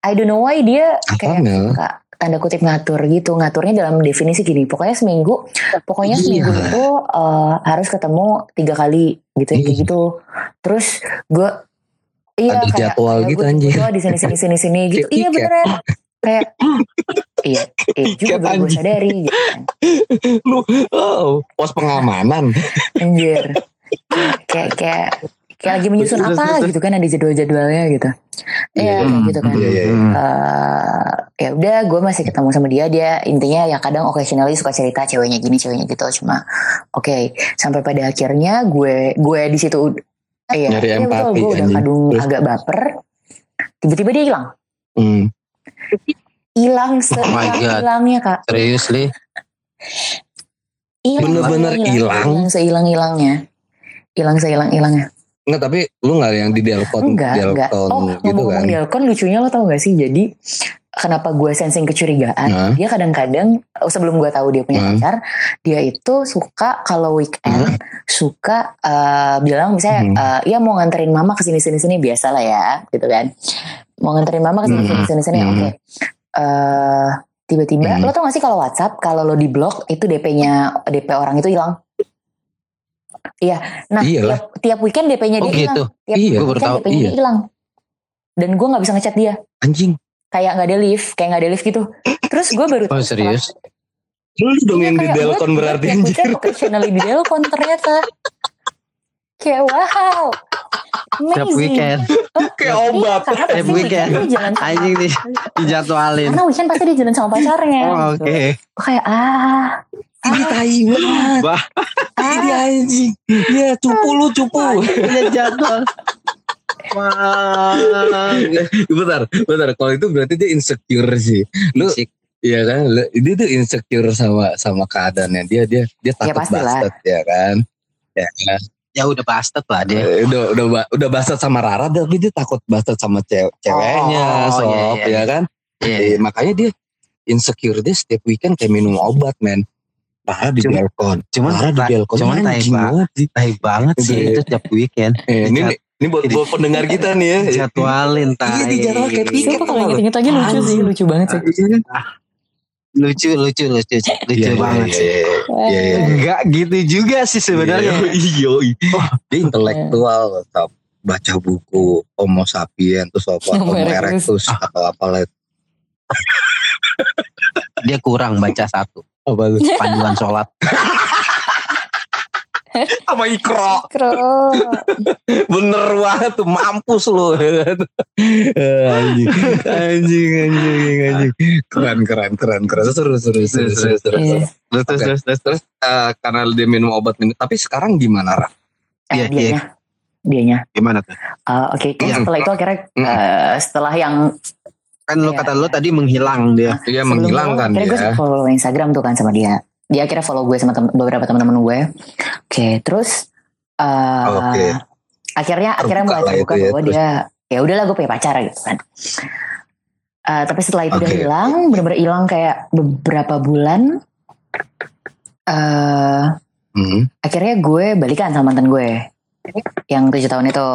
I don't know why dia Alpha kayak male? suka tanda kutip ngatur gitu ngaturnya dalam definisi gini pokoknya seminggu pokoknya Iya. seminggu itu eh, harus ketemu tiga kali gitu Iya. kayak gitu terus gue iya Ada kayak jadwal kayak gitu, gue jemput lo di sini sini sini sini gitu iya tiket. beneran kayak iya, iya juga baru gue sadari gitu kan. Lu oh, pos pengamanan. Anjir. Kayak kayak kayak lagi menyusun apa gitu kan ada jadwal-jadwalnya gitu. Iya Iya. kayak gitu kan. Iya, iya, iya. Hmm. eh ya udah gue masih ketemu sama dia dia intinya ya kadang occasionally suka cerita ceweknya gini ceweknya gitu cuma oke sampai pada akhirnya gue gue di situ iya Nyari iya, betul empati, gue udah kadung agak baper tiba-tiba dia hilang Hmm. Hilang Oh my God. hilangnya kak Serius li? hilang Bener-bener hilang? sehilang hilangnya hilang sehilang hilangnya Enggak tapi lu nggak yang di Delcon enggak enggak oh gitu ngomong-ngomong kan? Delcon lucunya lo tau gak sih jadi kenapa gue sensing kecurigaan Nah. dia kadang-kadang oh, sebelum gue tahu dia punya Hmm. pacar dia itu suka kalau weekend suka eh, bilang misalnya Hmm. eh, ya mau nganterin mama ke sini sini sini biasa lah ya gitu kan mau nganterin mama ke sini sini Hmm. sini sini Hmm. oke Eh, tiba-tiba Hmm. lo tau gak sih kalau WhatsApp kalau lo di blok itu DP-nya DP orang itu hilang iya nah Iyalah. tiap, tiap weekend DP-nya Oh dia hilang gitu. tiap Iya, weekend tahu. DP-nya iya. dia hilang dan gue nggak bisa ngechat dia Anjing. kayak nggak ada lift kayak nggak ada lift gitu terus gue baru Oh serius? Lu dong Iya, yang di Delcon gue- berarti anjir. occasionally di Delcon ternyata kayak wow amazing weekend. Kayak Iya, obat. karena Tiap pasti weekend. dia jalan sama Anjing nih dijadwalin. karena weekend pasti dia jalan sama pacarnya Oh. Oke. Gue kayak ah Ini tai banget. Bah. Ini anjing. Ya cupu lu cupu. Punya jadwal. Wah. bentar, bentar. Kalau itu berarti dia insecure sih. Lu. Iya kan, Lu- dia tuh insecure sama sama keadaannya dia dia dia takut pastilah. bastard ya kan. Ya kan. Ya udah bastard lah dia. Eh, udah udah udah bastard sama Rara tapi dia takut bastard sama cew- ceweknya Oh, sob iya, iya. ya kan. Iya. Eh, makanya dia insecure dia setiap weekend kayak minum obat men. Rara di Cuma- Delcon. Cuman Rara di Delcon. cuman tai banget. banget sih. tai banget sih Iya. itu tiap weekend. Eh, ini Dijad- ini buat, buat pendengar kita nih ya. Jadwalin tai. Iya, dijadwal kayak piket kalau inget-inget lagi lucu sih lucu banget sih Lucu lucu lucu lucu Iya, banget iya, sih. iya, iya, iya. Enggak gitu juga sih sebenarnya. Iya, iya. Dia intelektual, tau, baca buku Homo sapien terus apa Homo erectus. erectus atau apalah itu. Dia kurang baca satu. Apa lu? Panduan sholat. Sama ikro. Kro Bener banget tuh mampus lu. Anjing, anjing, anjing, anjing. Keren, keren, keren, keren. Seru, seru, seru, seru, seru. Iya. Terus Oke. terus terus. Terus eh, karena dia minum obat minum, tapi sekarang gimana Ra? Eh, Iya, dianya dianya Gimana tuh? Eh, oke terus Iya. setelah itu akhirnya Mm. eh, setelah yang Kan lo Iya, kata lo tadi menghilang dia. Dia sebelum menghilangkan itu, akhirnya gue ya. follow Instagram tuh kan sama dia dia akhirnya follow gue sama tem- beberapa teman-teman gue oke terus eh, Oke. akhirnya Terbuka akhirnya mulai terbuka ya, bahwa terus. dia ya udahlah gue punya pacar gitu kan Eh, tapi setelah itu udah Oke. hilang benar-benar hilang kayak beberapa bulan eh Hmm. akhirnya gue balikan sama mantan gue yang tujuh tahun itu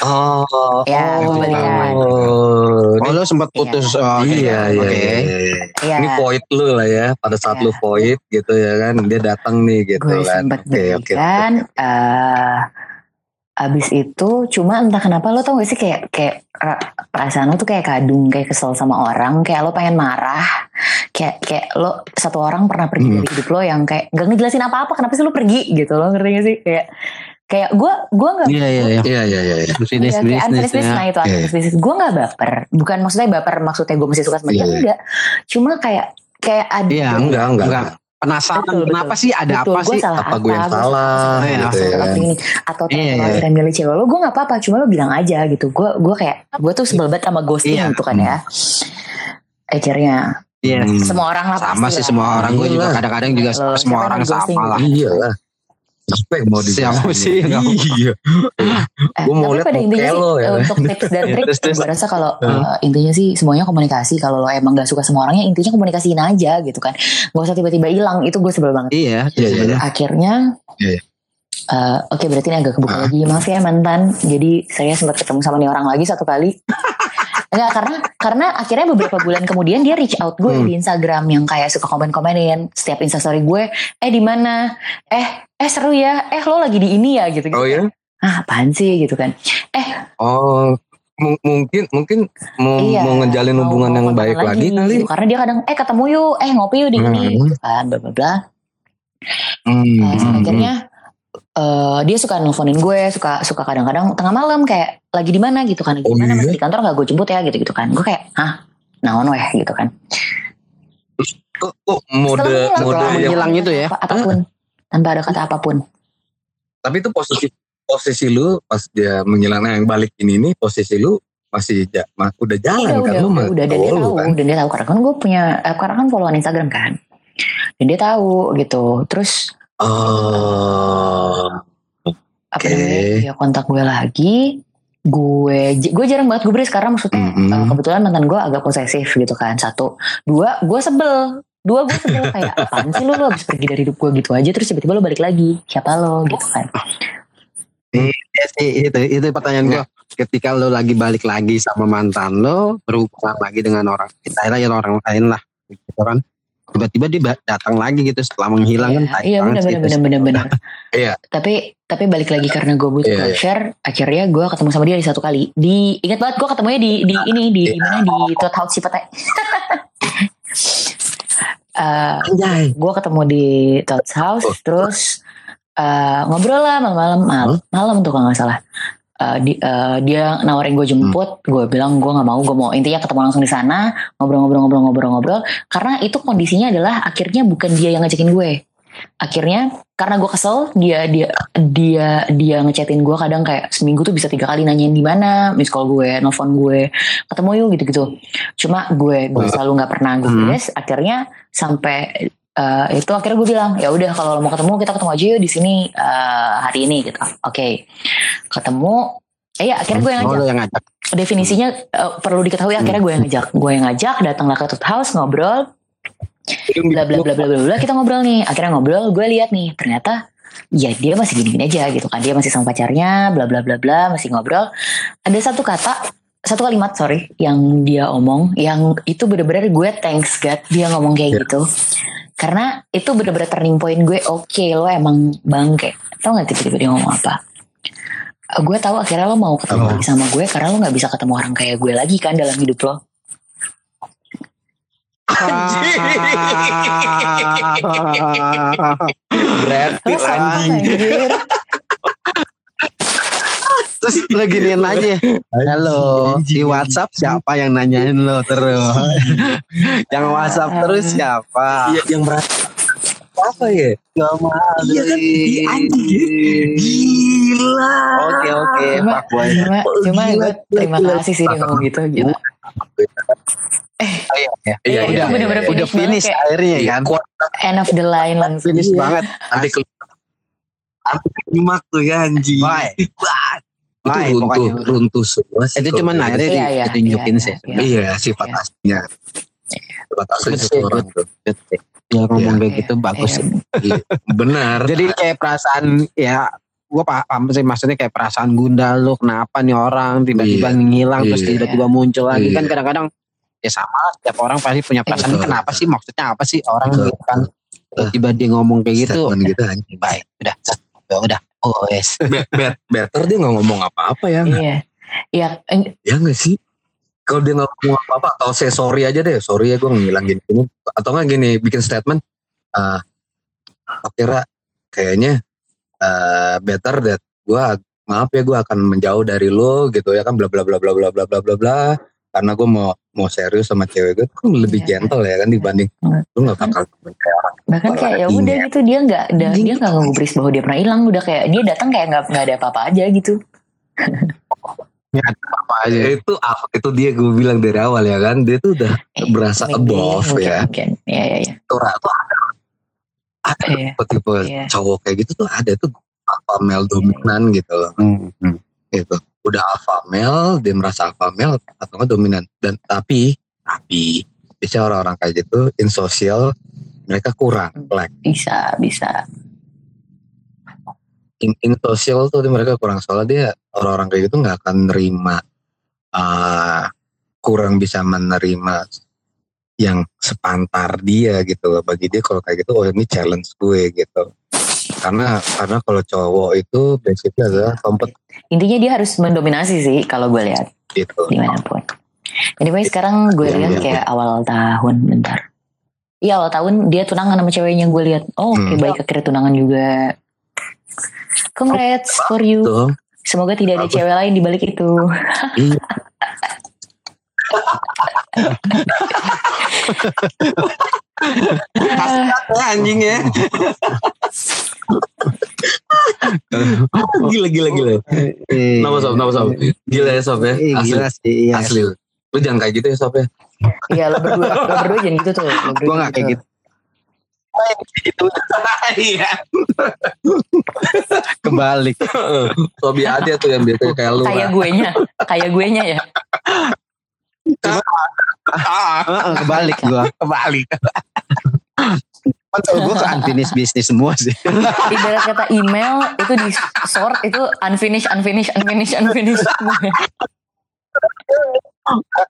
Oh, Ya, oh, oh, Oh lo sempat putus. Oh, oke. iya, iya, Oke. iya, iya. Iya. Ini void lu lah ya. Pada saat Iya. lu void gitu ya kan, dia datang nih gitu gue kan. sempat Oke, oke. balikan eh abis itu cuma entah kenapa lo tau gak sih kayak kayak ra- perasaan lo tuh kayak kadung kayak kesel sama orang kayak lo pengen marah kayak kayak lo satu orang pernah pergi Hmm. dari hidup lo yang kayak gak ngejelasin apa-apa kenapa sih lo pergi gitu lo ngerti gak sih kayak kayak gue gue nggak Iya iya iya. Iya, iya, iya. iya. Bisnis Iya, bisnis ya. nah itu unfinished business. Gue gak baper. Bukan maksudnya baper maksudnya gue masih suka sama dia. Iya. Enggak. Cuma kayak kayak ada. Iya, Enggak, enggak. Enggak. Penasaran Betul, betul. kenapa sih ada Betul, apa gue sih? salah Apa gue yang Gua salah Iya, gitu ya Atau kan. ini atau kalau iya. akhirnya milih cewek lo gue gak apa-apa cuma lo bilang aja gitu gue gue kayak gue tuh sebel banget sama ghosting Iya. gitu kan ya akhirnya Iya. Hmm. semua orang lah Sama sih semua orang gue juga kadang-kadang juga semua orang yang sama lah. Iya lah. Siapa yang mau Siapa dijelasin? sih yang mau- Iya. Eh, Gua mau tapi lihat pada intinya sih ya. eh, untuk tips dan trik gue rasa kalau eh, intinya sih semuanya komunikasi kalau lo emang gak suka sama orangnya intinya komunikasiin aja gitu kan gak usah tiba-tiba hilang itu gue sebel banget Iya, Iya, iya. sebenarnya. akhirnya Iya. eh, oke berarti ini agak kebuka Ah. lagi maaf ya mantan jadi saya sempat ketemu sama nih orang lagi satu kali Enggak karena karena akhirnya beberapa bulan kemudian dia reach out gue Hmm. di Instagram yang kayak suka komen-komenin setiap instastory gue eh di mana eh eh seru ya eh lo lagi di ini ya gitu gitu Oh ya? ah apaan sih gitu kan Oh, mung- mungkin mungkin mau Iya, mau ngejalin hubungan mau yang baik lagi, kali. gitu. Karena dia kadang eh ketemu yuk, eh ngopi yuk di Hmm. ini gitu kan, bla bla bla. Hmm, Eh, hmm, akhirnya eh, dia suka nelfonin gue, suka suka kadang-kadang tengah malam kayak lagi di mana? Gitu kan, lagi Oh, di mana? iya? masih di kantor nggak? Gue jemput ya gitu gitu kan. Gue kayak hah? Naon weh? Gitu kan. Kok, kok mode mode yang menghilang itu ya? apa- apa pun. Tanpa ada kata apa pun. tapi itu posisi posisi lu pas dia menghilang nah, yang balik ini nih posisi lu masih ja, ma- udah jalan udah, kan? udah, lu udah, mah udah, dan dia tahu tahu, kan? dan dia tahu. Karena kan gue punya, eh, karena kan followan Instagram kan, dan dia tahu gitu. Terus oh Oke. namanya? Dia kontak gue lagi, gue gue jarang banget gubris karena maksudnya Mm-mm. eh, kebetulan mantan gue agak posesif gitu kan. Satu, dua, gue sebel. Dua gue sebel kayak apaan sih lu lu habis pergi dari hidup gue gitu aja terus tiba-tiba lu balik lagi siapa lo gitu kan Iya sih, itu itu pertanyaan gua. Ketika lo lagi balik lagi sama mantan lo, berhubungan lagi dengan orang kita ya orang lain lah, gitu kan. Tiba-tiba dia datang lagi gitu setelah menghilang kan. iya banget benar sih benar itu. benar benar benar Iya. tapi tapi balik lagi karena gue butuh Iya, iya. closure akhirnya gue ketemu sama dia di satu kali di ingat banget gue ketemunya di di ini di di mana di Toad House Cipete anjay gue ketemu di Toad's House Oh. terus eh, ngobrol lah malam-malam malam, malam tuh kalau nggak salah Eh, di, eh, dia nawarin gue jemput gue bilang gue nggak mau gue mau intinya ketemu langsung di sana ngobrol-ngobrol-ngobrol-ngobrol-ngobrol karena itu kondisinya adalah akhirnya bukan dia yang ngajakin gue. Akhirnya karena gue kesel dia dia dia dia ngechatin gue kadang kayak seminggu tuh bisa tiga kali nanyain di mana miss call gue nelfon gue ketemu yuk gitu gitu cuma gue gue selalu nggak pernah gue Hmm. akhirnya sampai eh, itu akhirnya gue bilang ya udah kalau lo mau ketemu kita ketemu aja yuk di sini eh, hari ini gitu. Oke. Ketemu eh ya akhirnya gue yang Oh, ngajak. yang ngajak. definisinya eh, perlu diketahui akhirnya gue yang ngajak. Gue yang ngajak datanglah ke Tooth House ngobrol. Bla bla bla bla bla bla kita ngobrol nih. Akhirnya ngobrol gue lihat nih ternyata ya dia masih gini-gini aja gitu kan. Dia masih sama pacarnya bla bla bla bla masih ngobrol. Ada satu kata satu kalimat sorry yang dia omong yang itu bener-bener gue thanks God dia ngomong kayak gitu karena itu bener-bener turning point gue oke lo emang bangke. Tau gak tiba-tiba dia ngomong apa? Gue tahu akhirnya lo mau ketemu lagi sama gue karena lo nggak bisa ketemu orang kayak gue lagi kan dalam hidup lo. Berarti anjing Terus lo giniin aja. Halo, di WhatsApp siapa yang nanyain lo terus? yang WhatsApp terus siapa? Iya, yang berat apa ya Gak mau. Iya kan, iya, anjing. gila Oke oke, Cuma- Pak Boy. cuma cuma gue terima kasih sih ngomong gitu gitu Iya, iya. iya itu iya bener-bener Udah finish kayak- akhirnya Iya, kan. end of the line langsung Finish Iya. banget. nanti ke nanti kelimak tuh ya anjing Why? Wah, itu runtuh pokoknya. runtuh semua sih Itu cuman kayak akhirnya Iya, iya, ditunjukin iya, sih. iya. iya sifat Iya. aslinya sifat asli sih, seseorang tuh Dia ngomong kayak Iya, gitu bagus. iya. Iya, benar Jadi kayak perasaan ya gue paham sih maksudnya kayak perasaan gundal lu kenapa nih orang tiba-tiba Iya. ngilang terus Iya. tiba-tiba muncul lagi Iya. kan kadang-kadang ya sama lah, setiap orang pasti punya perasaan kenapa sih maksudnya apa sih orang gitu kan tiba-tiba dia ngomong kayak gitu gitu anjing baik udah ya udah oh yes. Bet, bet, better dia nggak ngomong apa-apa ya iya. Iya eh, ya nggak sih? Kalau dia nggak ngomong apa-apa atau say sorry aja deh. Sorry ya gue ngilang gini gini atau nggak gini bikin statement ah oke Ra, kayaknya eh, better that gue maaf ya gue akan menjauh dari lo gitu ya kan bla bla bla bla bla bla bla bla bla. Karena gue mau mau serius sama cewek gue kan lebih Iya. gentle ya kan dibanding Hmm. lu nggak bakal kayak orang bahkan kayak ya udah ya. gitu dia nggak dia nggak ngegubris bahwa dia pernah hilang udah kayak dia datang kayak nggak nggak ada apa-apa aja gitu apa aja itu apa itu dia gue bilang dari awal ya kan dia tuh udah Eh, berasa mungkin, above mungkin, ya mungkin ya ya ya tuh Ra, tuh ada ada Iya. tipe Iya. cowok kayak gitu tuh ada tuh alpha male dominan gitu loh Hmm, hmm. gitu udah alpha male dia merasa alpha male atau nggak dominan. Dan tapi tapi biasanya orang-orang kayak gitu in social mereka kurang like bisa bisa. In, in social tuh dia- mereka kurang soalnya dia orang-orang kayak gitu nggak akan nerima uh, kurang bisa menerima yang sepantar dia gitu loh. Bagi dia kalau kayak gitu oh ini challenge gue gitu karena karena kalau cowok itu basicnya adalah kompet Intinya dia harus mendominasi sih kalau gue lihat gitu. di mana pun. Anyway sekarang gue Iya, lihat iya. kayak awal tahun bentar. Iya awal tahun dia tunangan sama ceweknya gue lihat. Oh oke Hmm. baik akhirnya tunangan juga. Congrats for you. Tuh. Semoga tidak ada Bagus. cewek lain di balik itu. Iya. anjing ya. gila gila gila. Nama sob, nama sob. Gila ya sob ya. Eh, Asli. gila sih. Iya. Asli. Lu jangan kayak gitu ya sob ya. Iya lo berdua, lo berdua jangan gitu tuh. Lo berdua Gue gak kayak gitu. Iya. Kebalik. Sobi aja tuh yang biasanya kayak lu. Kayak lah. gue nya, kayak gue nya ya. Heeh, kebalik gue. Kebalik. Kan kalau gue ke unfinished bisnis semua sih. Ibarat kata email itu di sort itu unfinished, unfinished, unfinished, unfinished.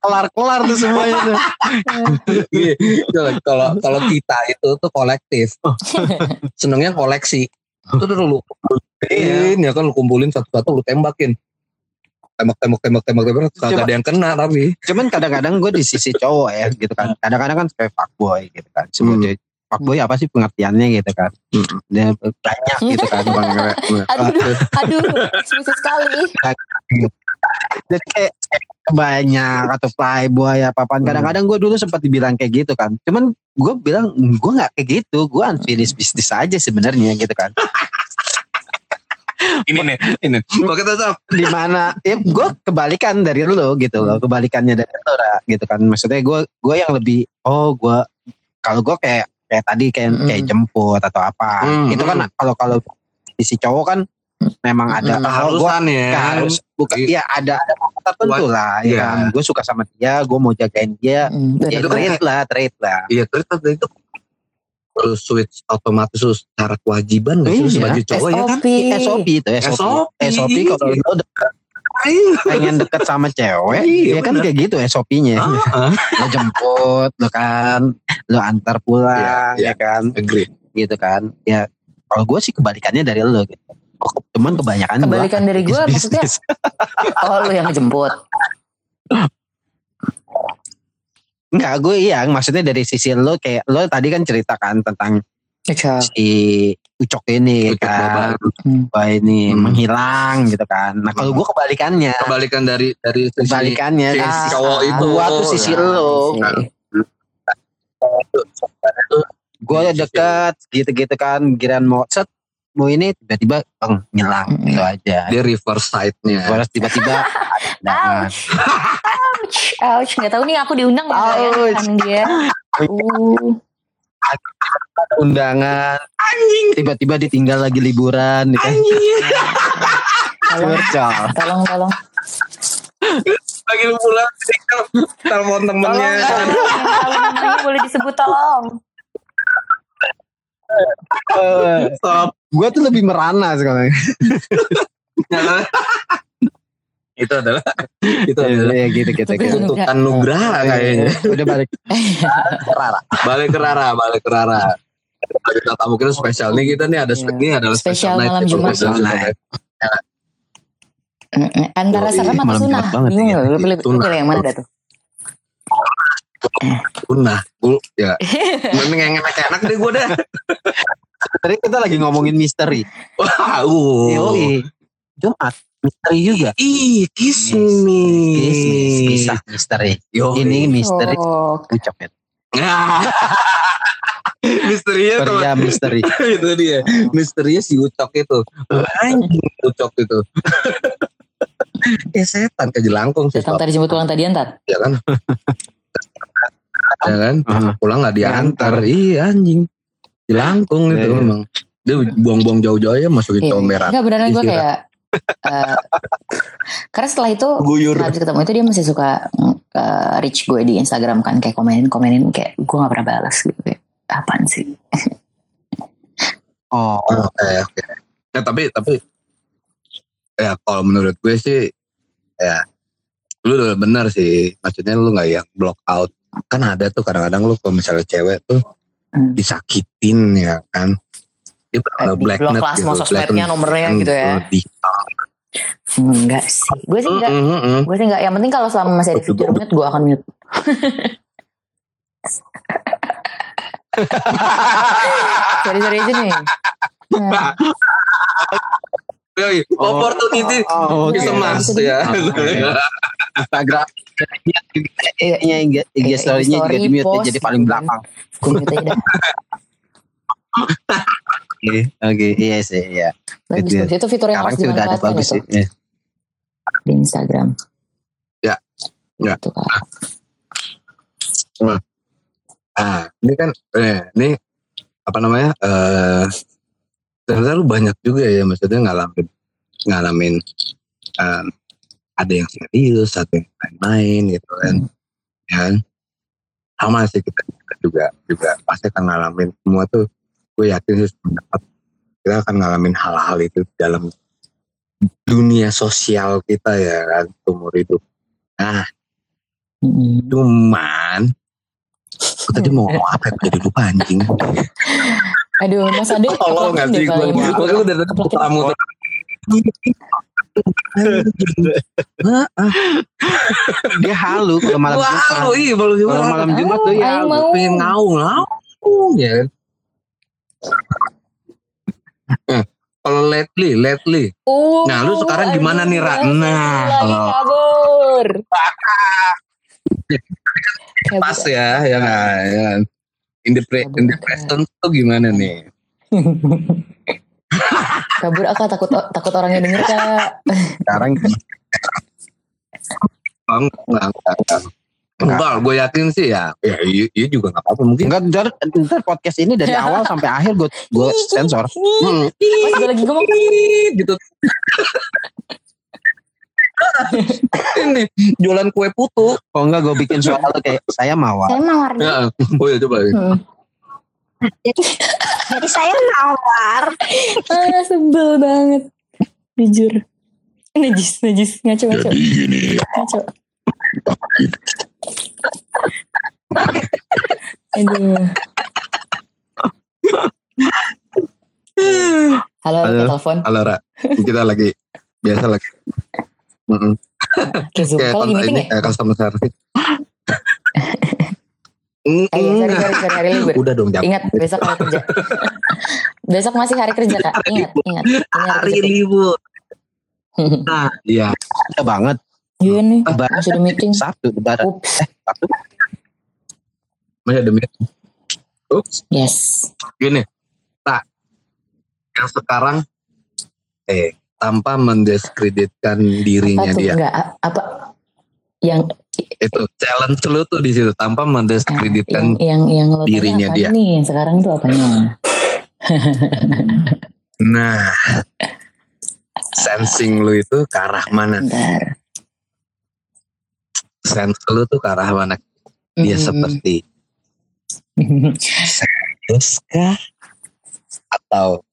Kelar-kelar tuh semuanya tuh. Iya. Kalau kalau kita itu tuh kolektif. Senengnya koleksi. Itu tuh lu kumpulin ya kan lu kumpulin satu-satu lu tembakin. Tembak tembak tembak tembak tembak kagak ada yang kena tapi. Cuman kadang-kadang gue di sisi cowok ya gitu kan. Kadang-kadang kan kayak fuckboy gitu kan. Hmm. Sebagai fuckboy apa sih pengertiannya gitu kan. Hmm. Dia banyak gitu kan. Bang. Aduh, aduh, eksplisit sekali. Jadi kayak banyak atau playboy apa apaan. Kadang-kadang gue dulu sempat dibilang kayak gitu kan. Cuman gue bilang gue nggak kayak gitu. Gue unfinished business aja sebenarnya gitu kan. Ini nih, ini. Oke tetap. di mana ya gue kebalikan dari lo gitu loh kebalikannya dari lo Ra, gitu kan maksudnya gue gue yang lebih oh gue kalau gue kayak kayak tadi kayak Mm. kayak jemput atau apa Mm, itu kan mm. kalau kalau si cowok kan memang ada Mm. oh, gue Keharusan ya. harus bukan Iya. iya ada ada tertentu lah ya Iya. kan gue suka sama dia gue mau jagain dia Hmm, ya Itu kan trade lah trade lah Iya tadi itu terus switch otomatis terus secara kewajiban nggak sih lu Iya. sebagai cowok ya kan? SOP. Itu SOP SOP. SOP kalau lo deket, pengen deket sama cewek Iya, ya kan bener. kayak gitu SOP-nya Ah, lo jemput lo kan lo antar pulang Iya, ya kan agree. gitu kan ya kalau gue sih kebalikannya dari lo gitu cuman kebanyakan gua Kebalikan dari gue maksudnya, bisnis. oh lu yang ngejemput. enggak gue iya maksudnya dari sisi lo kayak lo tadi kan ceritakan tentang Iya. si ucok ini Ucok kan Hmm. Wah, ini Hmm. menghilang gitu kan nah kalau gue kebalikannya Kebalikan dari dari sisi kebalikannya si dari cowok itu. gua tuh sisi Nah, lo Iya. gue deket gitu-gitu kan giran mau set mau ini tiba-tiba bang ngilang Mm-mm. gitu aja Dia reverse side-nya. Harus tiba-tiba nah, Ouch. Ouch. Ouch. Gak tahu nih aku diundang nggak ya kan dia. Uh. undangan tiba-tiba ditinggal lagi liburan gitu kan Tolong, tolong, tolong. Lagi lu pulang telepon temennya. Tolong, boleh disebut tolong. Stop. Gue tuh lebih merana sekarang itu adalah itu adalah ya gitu gitu gitu kutukan nugraha kayaknya. udah balik Balik ke Rara, balik ke Rara. Kita tamu kita spesial nih kita nih ada Iya. ini adalah Spesial night malam Jumat. spesial Spesial. Antara Oh, serem iya, atau sunah? Bingung ya. Lu pilih, pilih yang mana dah tuh? Gue ya. Mending yang enak-enak deh gue dah. Tadi kita lagi ngomongin misteri Wah, uh. Yoi. Jumat misteri juga Ih, kiss Yes. me. Bisnis, kisah misteri Yo, ini misteri Oh, ya Misterinya tuh pria misteri itu dia. Misterinya si Ucok itu. Anjing Ucok itu. eh setan ke jelangkung sih. datang tadi jemput pulang tadi antar. Ya kan? ya kan? Pulang nggak diantar. Iya anjing. Jelangkung itu Iya, iya. memang. Dia buang-buang jauh-jauh ya masukin Iya. comberan. Enggak beneran gue kayak eh, karena setelah itu Guyur. habis ketemu itu dia masih suka eh, reach gue di Instagram kan kayak komenin komenin kayak gue gak pernah balas gitu kayak apaan sih oh Oke oke. Ya tapi tapi ya kalau menurut gue sih ya lu udah benar sih. Maksudnya lu nggak yang block out. Kan ada tuh kadang-kadang lu kalau misalnya cewek tuh Hmm. disakitin ya kan. itu Eh, uh, di black blok net gitu, sosmednya net. nomornya Hmm, gitu ya. Enggak sih. Gue sih enggak. Mm, mm, mm. Gue sih enggak. Yang penting kalau selama masih ada fitur mute, gue akan mute. Sorry-sorry aja nih. Yoi, opportunity Oh, Iya, iya, must bisa ya. Instagram. Iya, Iya, IG, IG Iya, story-nya juga di mute post jadi paling belakang. gue mute aja dah. Oke, oke, iya sih, iya. Bagus, Gitu ya. Itu fitur yang harus udah ada bagus itu sih. Iya. di Instagram. Ya. Ya. Gitu, Kak. Ah, ini kan eh, ini apa namanya? Eh ternyata lu banyak juga ya maksudnya ngalamin ngalamin em, ada yang serius, ada yang main-main gitu kan. Ya kan? Sama sih kita juga juga pasti akan ngalamin semua tuh gue yakin sih pendapat kita akan ngalamin hal-hal itu dalam dunia sosial kita ya kan umur hidup. Nah, Mm-mm. cuman gue tadi mau ngomong apa ya jadi lupa anjing. Aduh, Mas Ade, Tolong nggak sih gue? Gue udah muter-muter. Dia halu kalau malam Wah, Jumat. lu iya Kalau malam Jumat tuh ya mau. pengen ngaung ngaung ya. Eh, Kalau lately, lately. Oh, Nah, lu sekarang gimana nih, Ra? Nah, kalau- kabur. Pas ya, ya? Ya. kan? In the, pre- in the present tuh gimana nih? kabur aku takut takut orangnya denger kak Sekarang Enggak, enggak, enggak. enggak. Enggak, gue yakin sih ya. Ya, iya, iya juga nggak apa-apa mungkin. enggak ntar, ntar podcast ini dari awal sampai akhir gue gue sensor. Hmm, pas gue lagi ngomong gitu. Ini jualan kue putu. Kalau enggak gue bikin suara lu kayak saya mawar. saya mawar Ya, oh ya coba. Hmm. Jadi, jadi saya mawar. ah sebel banget. Jujur. Najis najis. Ngaco ngaco. Ngaco. Aduh. Halo Halo. telepon. Halo Ra, kita lagi. Biasa lagi. Ke zoom Kayak ini ya? kayak customer service. Mm, Eh, iya, sorry, enggak. sorry, sorry, hari libur. Udah dong jam. Ingat besok hari kerja. besok masih hari kerja kak. Ingat, ingat. Ini hari Hari libur. Nah, iya. Ada banget. Iya nih, Lebaran. masih ada meeting. Sabtu lebaran. Ups, Sabtu. Masih ada meeting. Ups, yes. gini. Tak. Yang sekarang eh tanpa mendiskreditkan Apa dirinya tuh? dia. Enggak, apa? Yang Itu challenge lu tuh di situ tanpa yang mendiskreditkan yang yang lo tanya dirinya dia. nih? Yang sekarang tuh apanya? Nah, sensing lu itu ke arah mana? Bentar. Sense lu tuh ke arah mana? Dia Hmm. seperti serius kah? Atau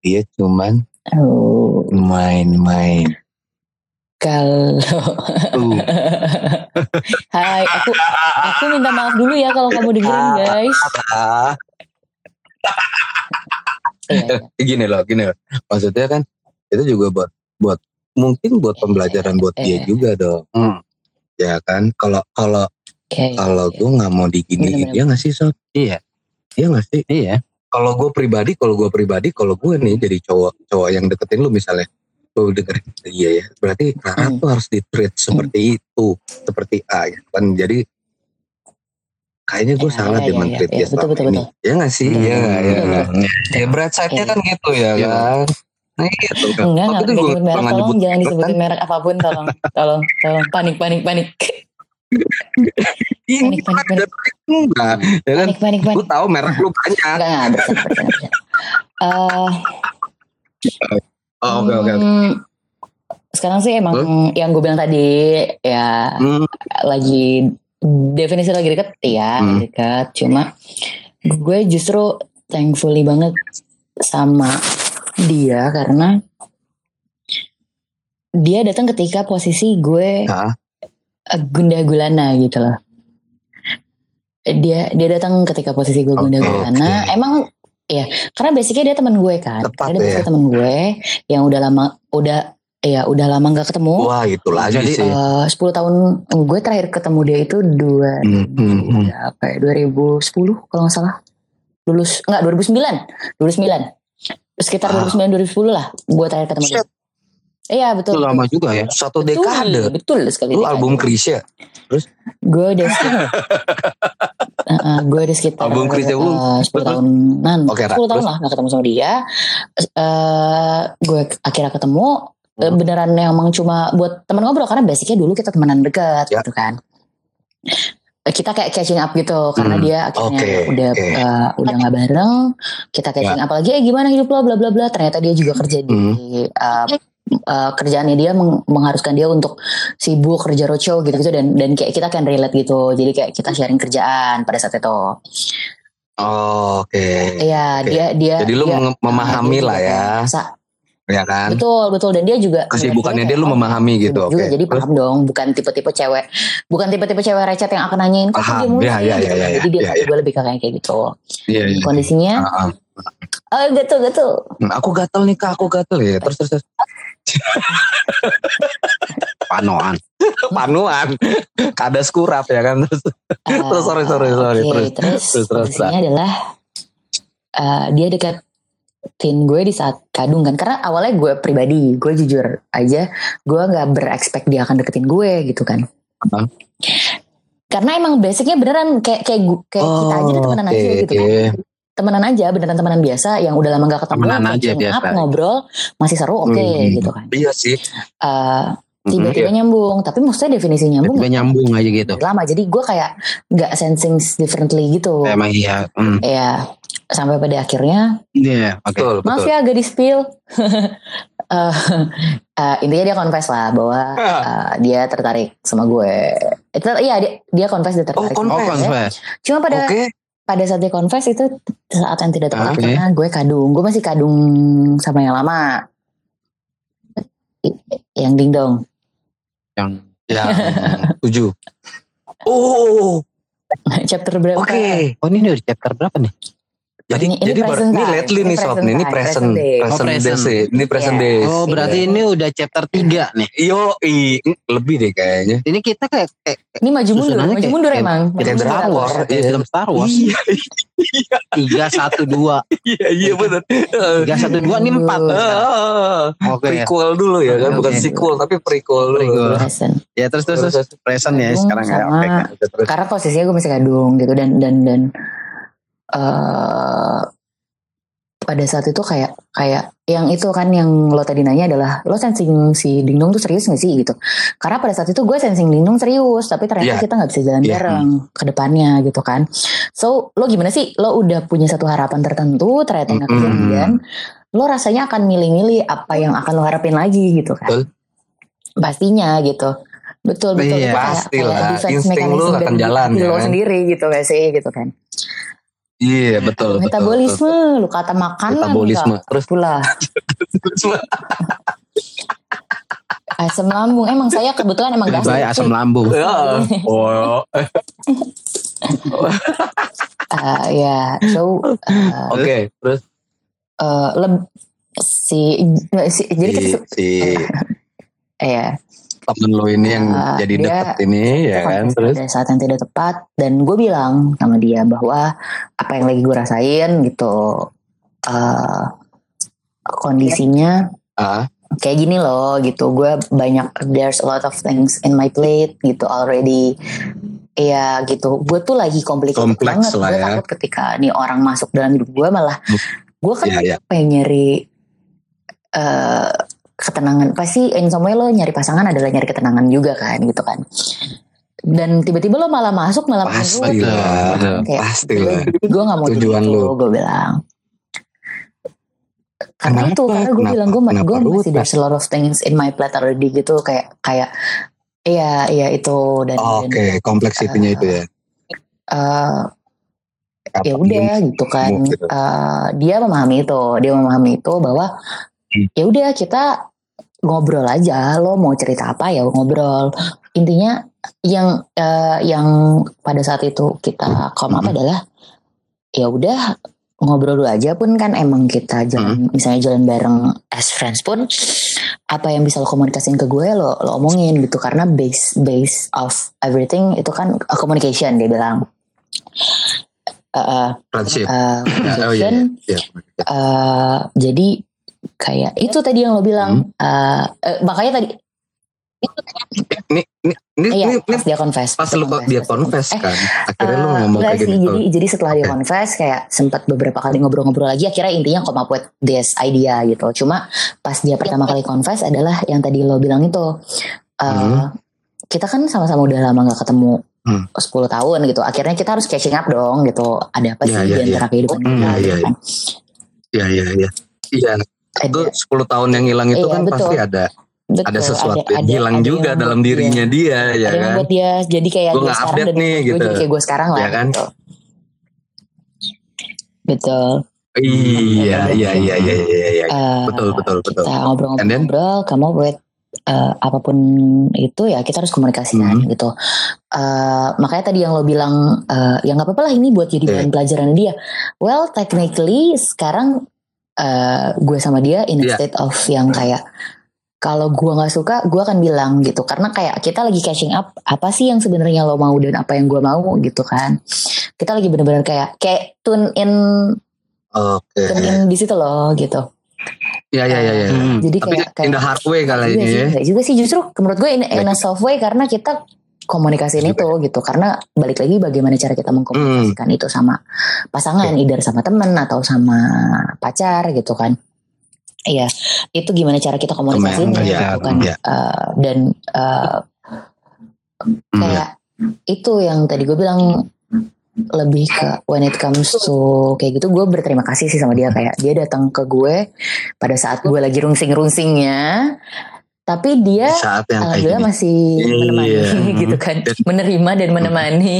dia cuman Oh, main-main? Kalau Tuh. Hai, aku aku minta maaf dulu ya kalau kamu dengerin guys. Iya, iya. gini loh, gini loh. Maksudnya kan itu juga buat buat mungkin buat pembelajaran buat dia Eh. juga dong. Hmm. Ya kan? Kalau kalau kalau gue nggak mau diginiin, ya nggak sih sob? Iya. Iya nggak sih? Iya. Kalau gue pribadi, kalau gue pribadi, kalau gue nih jadi cowok cowok yang deketin lu misalnya, lu dengerin iya ya, berarti Rara Hmm. tuh harus di treat seperti itu, seperti A ya kan? Jadi kayaknya gue Iya, salah iya, dia iya, men-treat iya, dia betul, selama betul, ini. betul. Ya nggak sih? Hmm. Iya, iya. Betul, betul. Ya berat side-nya Iya. kan gitu ya Iya. kan? Nah gitu kan. Enggak, enggak gua nyebut merek, tolong nyebut jangan merek disebutin kan. merek apa pun, tolong, tolong, tolong, panik, panik, panik, panik, Ini Panik, panik, panik. enggak, ya kan? panik, panik, Gue panik. tahu merek lu banyak. Enggak, enggak, bercanda, bercanda, bercanda. Eh, Oh, Oke oke. oke. hmm, Sekarang sih emang yang gue bilang tadi ya Hmm, lagi definisi lagi deket ya Hmm. deket cuma gue justru thankfully banget sama dia karena dia datang ketika posisi gue eh, gundah gulana gitu loh dia dia datang ketika posisi gue gundah Oke, gulana oke. emang karena basicnya dia teman gue kan Tepat karena dia ya. teman gue yang udah lama udah ya udah lama nggak ketemu Wah itu lagi Jadi, sih. 10 tahun gue terakhir ketemu dia itu dua Hmm, hmm, hmm. apa ya 2010 kalau nggak salah lulus enggak 2009 2009 sekitar Ah. 2009 2010 lah gue terakhir ketemu dia iya Itu betul lama juga ya. Satu betul, dekade. betul sekali Lu album Krisya. gue udah sekitar Heeh, gue udah sekitar Album Krisya lu. eh, 10 tahunan Oke, Ra, 10 tahun terus? lah gak ketemu sama dia Eh, gue akhirnya ketemu Hmm. Eh, beneran emang cuma buat teman ngobrol karena basicnya dulu kita temenan dekat Ya. gitu kan Eh, kita kayak catching up gitu karena Hmm, dia akhirnya oke, udah oke. Ya. eh, udah nggak bareng kita catching up lagi eh gimana hidup lo bla bla bla ternyata dia juga kerja di Hmm. eh, eh, kerjaannya dia meng- mengharuskan dia untuk sibuk kerja roadshow gitu gitu dan dan kayak kita kan relate gitu jadi kayak kita sharing kerjaan pada saat itu Oh, Oke. Iya Oke. dia dia Jadi lu dia- mem- memahami dia lah juga ya, sa- ya kan? betul betul dan dia juga Kesibukannya dia kayak, lu oh, memahami gitu. juga Oke. jadi paham dong bukan tipe-tipe cewek bukan tipe-tipe cewek recet yang akan nanyain kok dia mulu Ya, sih?" ya, ya, gitu ya, ya, jadi dia ya, ya. gue lebih kayak kayak gitu Iya, iya. kondisinya Ah, ah. oh gitu gitu Hmm, Aku gatel nih kak, aku gatel ya. Terus terus terus. Panoan. Panuan, kada skurap ya kan. Terus Ah, Terus, sorry, sorry, sorry. oke, Terus, terus, terus, terus, kondisinya adalah eh, dia deketin gue di saat kadung kan karena awalnya gue pribadi gue jujur aja gue nggak berekspek dia akan deketin gue gitu kan Hah? karena emang basicnya beneran kayak kayak kayak kita aja udah temenan aja Oh, oke, gitu kan temenan aja beneran temenan biasa yang udah lama gak ketemu Temenan aja up, biasa. ngobrol masih seru oke Hmm. gitu kan Iya sih. Mhm. tiba-tiba nyambung tapi maksudnya definisi nyambung Tiba nyambung aja gitu. lama jadi gue kayak nggak sensing differently gitu Emang iya. Hmm. ya sampai pada akhirnya Iya, oke. Betul, maaf betul. ya agak di spill Eh, eh, intinya dia confess lah bahwa eh, dia tertarik sama gue itu iya dia dia confess dia tertarik Oh, sama Oh, gue. confess. cuma pada Oke. pada saat dia confess itu saat yang tidak tepat Oke. karena gue kadung gue masih kadung sama yang lama yang dingdong Yang Yang tujuh. Oh, chapter berapa oke. Oh ini udah chapter berapa nih? Jadi Ini- ini jadi bar- present ini lately Ini nih sob, present ini present present present Oh, days present. sih. Ini present Iya. days. Oh berarti Iya. ini udah chapter 3 nih. Yo, i, lebih deh kayaknya. Ini kita kayak kayak, ini maju mundur maju kayak- mundur kayak- emang kayak Maju mundur drakor. alur. kayak Iya. film Star Wars. Iya, Tiga satu dua, iya, iya benar. tiga satu dua ini empat. Oke. ya. prequel dulu ya kan, bukan sequel tapi prequel. Prequel. Ya terus terus terus present ya Kadung sekarang ya. karena posisinya gue masih kadung gitu dan dan dan eh pada saat itu kayak kayak yang itu kan yang lo tadi nanya adalah lo sensing si Dingdong tuh serius gak sih gitu karena pada saat itu gue sensing Dingdong serius tapi ternyata Iya. kita nggak bisa jalan Iya. bareng ke depannya gitu kan so lo gimana sih lo udah punya satu harapan tertentu ternyata nggak Mm-mm. kejadian lo rasanya akan milih-milih apa yang akan lo harapin lagi gitu kan Betul. pastinya gitu betul betul Iya, pastilah. kayak defense Insting mechanism akan jalan, ya lo kan? sendiri gitu gak sih gitu kan Iya betul. betul, metabolisme lu kata makanan Metabolisme. Kak. Terus pula betul. asam lambung emang saya kebetulan emang gastric baik asam lambung. Ya. Oh, Ah, ya so uh, oke. Terus uh, leb- si, si jadi si, si ya temen lu ini yang Ah, jadi dia- deket ini ya kan. Terus? pada saat yang tidak tepat dan gue bilang sama dia bahwa apa yang lagi gue rasain gitu uh, kondisinya ah. kayak gini loh gitu. Gue banyak there's a lot of things in my plate gitu already. Iya gitu. Gue tuh lagi complicated Kompleks banget. Gue ya. takut ketika nih orang masuk dalam hidup gue malah gue kan Iya, iya. pengen nyari eh ketenangan pasti in some way lo nyari pasangan adalah nyari ketenangan juga kan gitu kan dan tiba-tiba lo malah masuk malah Pasti lah. gitu. Betul. Kayak, Pasti lah. gue gak mau Tujuan itu lu. gue bilang karena Kenapa? itu karena gue bilang gue gue masih there's a lot of things in my plate already gitu kayak kayak iya iya itu dan, dan Oke, kompleksitinya itu ya. eh, Apa ya udah gitu kan gitu. Eh, dia memahami itu dia memahami itu bahwa Hmm. ya udah kita ngobrol aja lo mau cerita apa ya ngobrol intinya yang eh, yang pada saat itu kita come up Hmm. adalah ya udah ngobrol dulu aja pun kan emang kita jalan misalnya jalan bareng as friends pun apa yang bisa lo komunikasiin ke gue lo lo omongin gitu karena base base of everything itu kan uh, communication dia bilang Uh, uh, Friendship. uh, oh communication iya. uh, jadi kayak itu tadi yang lo bilang uh, uh, makanya tadi Ini ini ini, iya ini, pas ini dia confess pas lu confess, dia confess Eh, kan. Akhirnya lu Eh, ngomong enggak kayak gini. jadi jadi setelah dia Oke. confess kayak sempat beberapa kali ngobrol-ngobrol lagi akhirnya intinya come up with this idea gitu. Cuma pas dia pertama kali confess adalah yang tadi lo bilang itu eh, Hmm. kita kan sama-sama udah lama nggak ketemu Hmm. 10 tahun gitu. Akhirnya kita harus catching up dong gitu. Ada apa sih Iya, di iya, antara kehidupan Oh, kita iya, gitu iya, kan. Iya iya iya. Iya, itu Ada, 10 tahun yang hilang itu Iya, kan betul. pasti ada betul, ada sesuatu ada- yang ada- hilang ada juga yang dalam buat dirinya dia ya ada yang kan. buat dia jadi kayak dia nggak sekarang update dan nih, gue gitu. jadi kayak gue sekarang lah Ya kan? gitu. Betul. Iya iya iya iya iya iya. Eh, Betul betul betul. kita ngobrol-ngobrol kamu with eh, apa pun itu ya kita harus komunikasikan Mhm. gitu Eh, makanya tadi yang lo bilang eh, ya nggak apa-apa lah ini buat jadi bahan pelajaran dia well technically sekarang eh, gue sama dia in a Iya. state of yang kayak kalau gue nggak suka gue akan bilang gitu karena kayak kita lagi catching up apa sih yang sebenarnya lo mau dan apa yang gue mau gitu kan kita lagi bener-bener kayak kayak tune in Oke. tune in di situ loh gitu Iya iya iya iya. Hmm. jadi Tapi kayak kayak in the hard way kali Iya ini sih, ya. juga sih justru menurut gue in, in a soft way karena kita komunikasiin itu gitu. Karena balik lagi bagaimana cara kita mengkomunikasikan Hmm. itu sama pasangan either sama teman atau sama pacar gitu kan. Iya itu gimana cara kita komunikasiin Teman, ya, iya, gitu kan. iya. Eh, dan Hmm, kayak itu yang tadi gue bilang lebih ke when it comes to kayak gitu gue berterima kasih sih sama dia. Kayak dia datang ke gue pada saat gue lagi rungsing-rungsingnya tapi dia Di saat yang kayak alhamdulillah gini. masih menemani Iya. gitu kan. Menerima dan menemani.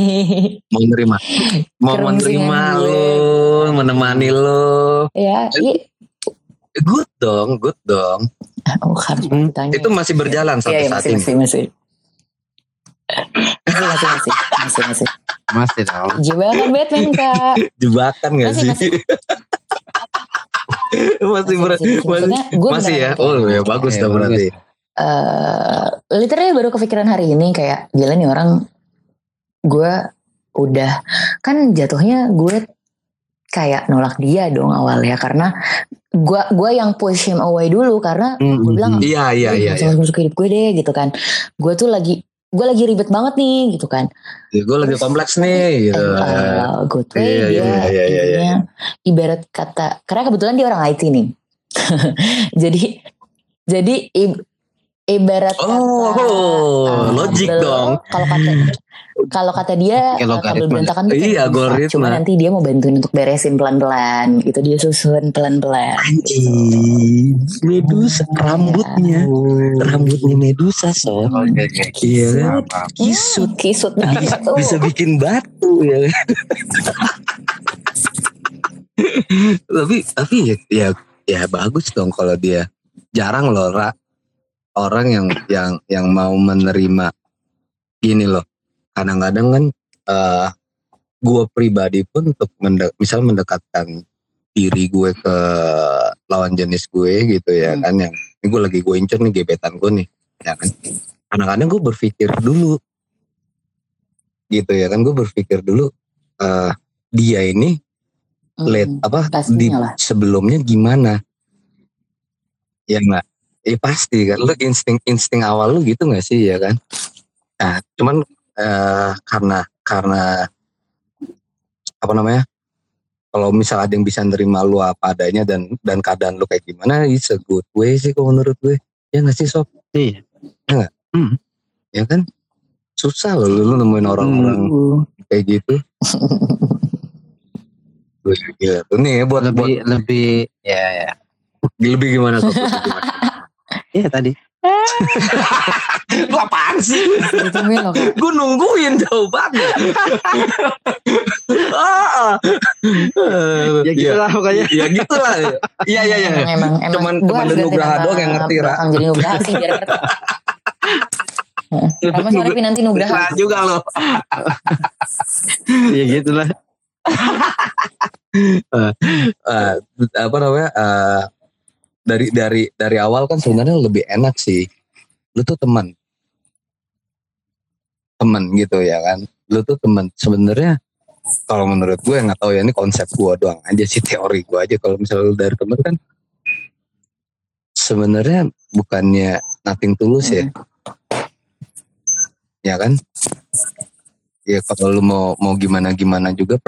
Mau nerima. Mau menerima lo menemani lo ya iya. good dong good dong. Oh harus Hmm. itu masih berjalan iya sampai iya, saat masih, ini. masih masih. Masih masih masih masih masih. Masih dong. jebakan Batman kak. Jebakan gak Masih, sih? masih. masih masih masih, masih. masih. Maksudnya, gue masih ya? beneran oh ya bagus Iya, dong bagus. berarti eh literally baru kepikiran hari ini kayak gila nih orang gue udah kan jatuhnya gue kayak nolak dia dong awalnya karena gue gue yang push him away dulu karena Hmm, gue bilang iya iya iya "Eh, jangan masuk hidup gue deh gitu kan. Gue tuh lagi gue lagi ribet banget nih gitu kan. Gue lagi kompleks nih gitu. uh, good way Iya, dia iya, iya, iya, iya. intinya ibarat kata karena kebetulan dia orang IT nih. Jadi jadi ibarat Oh, kata uh, logik dong. kalau kata kalau kata dia kabel logaritma. berantakan tuh Iya, algoritma. cuma nanti dia mau bantuin untuk beresin pelan-pelan gitu dia susun pelan-pelan Anjing, Medusa rambutnya, rambutnya Medusa so, oke. Iya paham. kisut kisut banget tuh bisa bikin batu ya. tapi tapi ya, ya ya bagus dong kalau dia jarang loh Ra, orang yang yang yang mau menerima ini loh. Kadang-kadang kan eh gue pribadi pun untuk mende- misal mendekatkan diri gue ke lawan jenis gue gitu ya Hmm. kan yang ini gue lagi gue incer nih gebetan gue nih ya kan kadang-kadang gue berpikir dulu gitu ya kan gue berpikir dulu eh dia ini late apa di lah. sebelumnya gimana ya enggak eh pasti kan. Lu insting insting awal lu gitu nggak sih? Ya kan? Nah cuman eh karena karena apa namanya? Kalau misal ada yang bisa nerima lu apa adanya dan dan keadaan lu kayak gimana it's a good way sih kalau menurut gue. Ya nggak sih sob? Iya. ya kan? Susah loh lu, lu nemuin orang-orang Uh, kayak gitu. Gila tuh nih buat buat Lebih lebih ya ya. lebih gimana sob? Gimana? Iya tadi. Lu apaan sih? Gue nungguin jawabannya. ah. Ya gitu lah pokoknya. Ya gitu lah. Iya iya iya. emang emang Cuman teman Nugraha doang yang ngerti Ra. jadi Nugraha sih biar ngerti sorry Pi, nanti Nugraha juga loh. Ya gitu lah. Eh, apa namanya? eh, dari dari dari awal kan sebenarnya lebih enak sih. Lu tuh teman. Teman gitu ya kan. Lu tuh teman. Sebenarnya kalau menurut gue nggak tahu ya ini konsep gue doang aja sih teori gue aja kalau misalnya lu dari teman kan sebenarnya bukannya nothing tulus ya ya kan ya kalau lu mau mau gimana gimana juga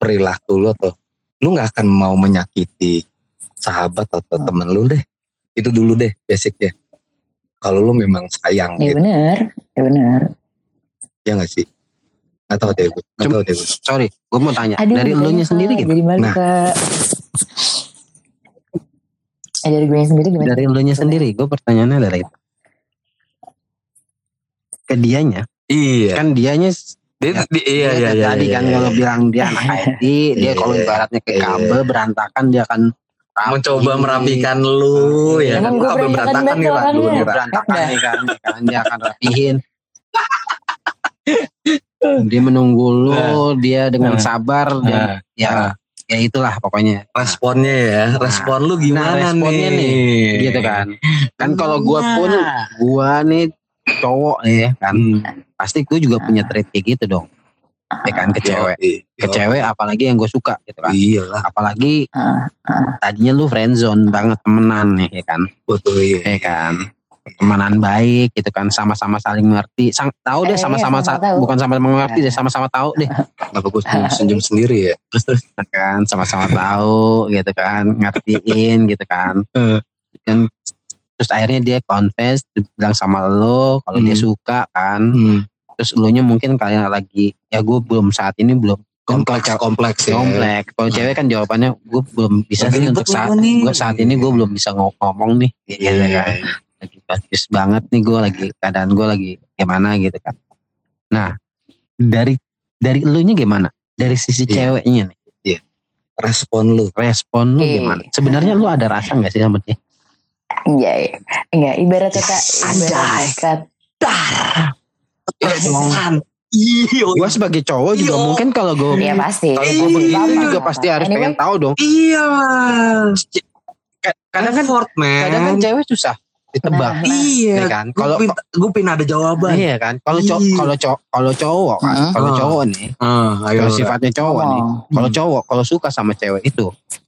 perilaku lu atau lu nggak akan mau menyakiti sahabat atau temen lu deh itu dulu deh basicnya kalau lu memang sayang Ya gitu bener, ya bener. ya nggak sih nggak tahu deh gue nggak tahu deh gue Sorry, gue mau tanya. Aduh, dari elunya Kak? sendiri gimana? Jadi malu Nah. Kak. Eh, dari gue sendiri gimana? Dari elunya sendiri, gue pertanyaannya dari itu. Ke dianya, iya kan dianya dia, Ya, di- iya dia iya iya tadi iya, kan iya. kalau bilang dia anak IT, dia kalau Iya. ibaratnya ke Iya. kabel berantakan dia akan rapi. mencoba merapikan lu ya kan gue kabel berantakan nih nih Ran. berantakan nih kan, ya kan dia akan rapihin. dia menunggu lu, dia dengan Nah. sabar dan Nah, ya nah. ya itulah pokoknya. responnya ya respon lu gimana responnya nih Gitu kan. Kan kalau gua pun gua nih cowok nih ya kan, Hmm. pasti gue juga punya trait kayak gitu dong. Ya kan ke cewek. Ke cewek apalagi yang gue suka gitu kan. iya lah Apalagi Ah, tadinya lu friendzone banget temenan nih ya kan. betul iya ya kan temenan baik gitu kan sama-sama saling mengerti Sang, tahu deh Eh, sama-sama iya, sama sa- tahu. bukan sama mengerti deh sama-sama tahu deh kenapa gue senyum, senyum sendiri ya terus terus ya kan sama-sama tahu gitu kan ngertiin gitu kan Eh. kan terus akhirnya dia confess dia bilang sama lo kalau dia Hmm. suka kan Hmm. Terus lo nya mungkin kalian lagi ya gue belum saat ini belum kompleks kalau kompleks ya. kompleks. Kalau cewek kan jawabannya gue belum bisa sih untuk saat gue saat ini gue belum bisa ngo- ngomong nih. Iya gitu iya. Kan lagi bagus banget nih gue lagi keadaan gue lagi gimana gitu kan. Nah dari dari elunya gimana? Dari sisi Iya. ceweknya nih. Respon lu. Respon lu Oke. gimana? Sebenarnya lu ada rasa nggak sih sama dia? Enggak, ya. enggak. Ibarat kata, ibarat Anjay. Kata, iya gue sebagai cowok juga Iya. mungkin kalau gue ya pasti. kalau Iya, gue begitu Apa-apa. juga pasti harus Anyway, pengen tahu dong. Iya kadang kan effort man. kadang kan cewek susah ditebak. Nah, iya. Ya kan? Kalau gue pengen ada jawaban. Iya kan? Kalau cowok Iya. kalau cowok kalau cowok kan Mm-mm. kalau cowok nih ah ayo. kalau sifatnya cowok nih ngomong. Kalau cowok, kalau suka sama cewek itu,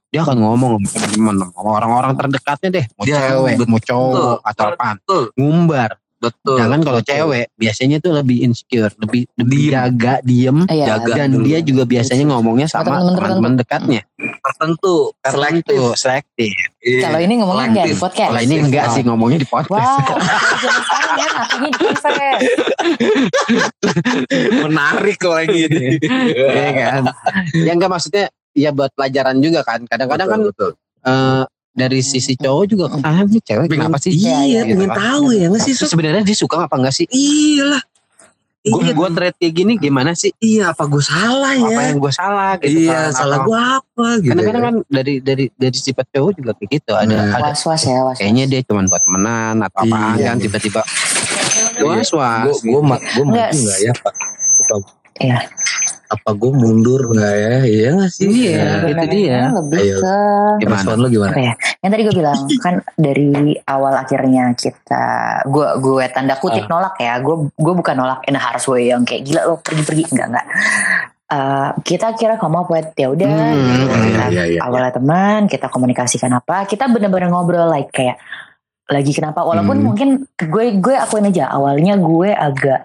dia akan ngomong sama teman-teman, orang-orang terdekatnya deh, mau Dia- cewek, betul. mau cowok atau betul. Ngumbar. Betul Jangan kalau cewek, biasanya tuh lebih insecure, lebih lebih Diem. jaga, diem, Iya, jaga. dan dulu. dia juga biasanya ngomongnya sama teman-teman dekatnya. tertentu selektif Tertentu, selektif. Iya. Kalau ini ngomongnya enggak di podcast. Kalau ini enggak sih ngomongnya di podcast. Wah, sekarang ya di conference. menarik kok lagi ini Iya kan? ya enggak maksudnya ya buat pelajaran juga kan. Kadang-kadang kan betul, eh, dari sisi cowok juga ah ini cewek kenapa sih? Iya, Gitu pengen kan. tahu ya nggak sih? Sebenarnya dia suka apa enggak sih? iya lah Gue iya, gue trade kayak gini gimana sih? iya apa gue salah ya Apa yang gue salah gitu iya kan? salah Apa- gue apa gitu Kadang-kadang ya. kan dari dari dari sifat cowok juga kayak gitu. Ada Nah. ada Was-was ya, was kayaknya dia cuma buat temenan atau apaan Iya. kan tiba-tiba Iya. was was. gue gue ma- gue Enggak. nggak ya pak apa, Iya. Apa gue mundur nggak ya iya nggak sih Iya. Ya. itu dia. Lebih Ayo. ke Gimana? respon lu gimana apa ya? Yang tadi gue bilang kan dari awal akhirnya kita gue gue tanda kutip Ah. nolak ya. Gue gue bukan nolak in a harsh way yang kayak gila lo pergi-pergi enggak enggak. Eh, kita kira kamu apa ya udah Hmm, gitu. iya, Kita iya, iya. awalnya teman kita komunikasikan apa kita bener-bener ngobrol like kayak lagi kenapa walaupun Hmm. mungkin gue gue akuin aja awalnya gue agak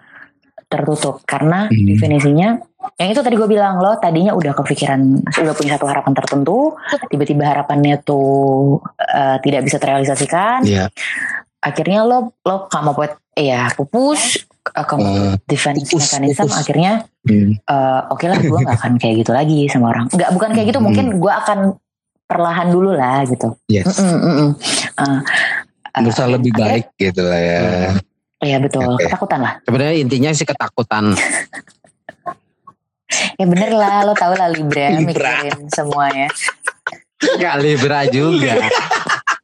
tertutup karena Hmm. definisinya yang itu tadi gue bilang lo tadinya udah kepikiran udah punya satu harapan tertentu tiba-tiba harapannya tuh eh, tidak bisa terrealisasikan Iya. akhirnya lo lo kamu buat ya pupus kamu Eh, defense pupus, mechanism pupus. akhirnya hmm. eh, oke lah gue nggak akan kayak gitu lagi sama orang nggak bukan kayak gitu Hmm. mungkin gue akan perlahan dulu lah gitu Yes. Eh, berusaha lebih baik gitu lah ya Iya betul ketakutan lah Sebenarnya intinya sih ketakutan. ya bener lah lo tau lah Libra, Libra. mikirin semuanya Gak Libra juga.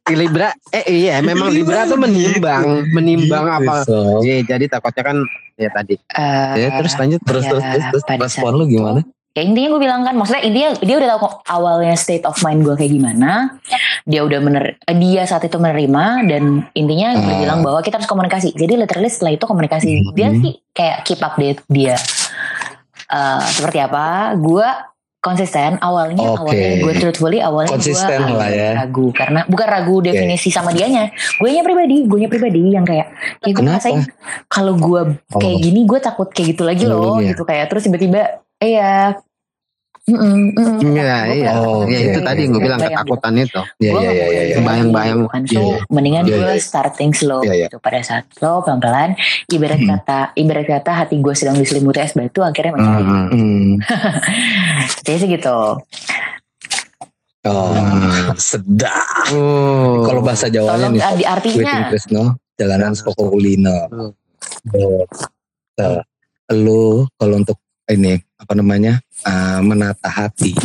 Libra, eh iya memang Libra tuh menimbang, menimbang Gitu, apa. Sob. Iya, jadi takutnya kan ya tadi. Eh, Ya terus lanjut terus Ya, terus terus, terus respon lu gimana kayak intinya gue bilang kan maksudnya intinya dia udah tahu kok awalnya state of mind gue kayak gimana dia udah mener eh, dia saat itu menerima dan intinya gue Ah. bilang bahwa kita harus komunikasi jadi literally setelah itu komunikasi Hmm. dia sih kayak keep update dia eh, seperti apa gue konsisten awalnya Oke. awalnya gue truthfully awalnya Konsisten gue lah ya. ragu karena bukan ragu definisi sama dianya gue nya pribadi gue nya pribadi yang kayak kayak gue ngerasain kalau gue kayak Oh. gini gue takut kayak gitu lagi loh Dulunya. gitu kayak terus tiba-tiba iya Mm-mm, mm-mm. Iya, iya. Oh, ya itu tadi gue bilang Bayang. ketakutan itu. Iya iya iya iya. Bayang-bayang. gitu kan. So Iya, iya. mendingan Iya, gue iya. starting slow Iya, iya. gitu pada saat slow pelan-pelan ibarat Hmm. kata ibarat kata hati gue sedang diselimuti es batu akhirnya mencair Hmm. Hmm. jadi sih gitu Oh, Hmm. sedap. Oh. Kalau bahasa Jawanya tolong nih, ah, di Waiting artinya Krisno, jalanan Kulino. Hmm. Oh, eh, Lu kalau untuk ini apa namanya eh, menata hati,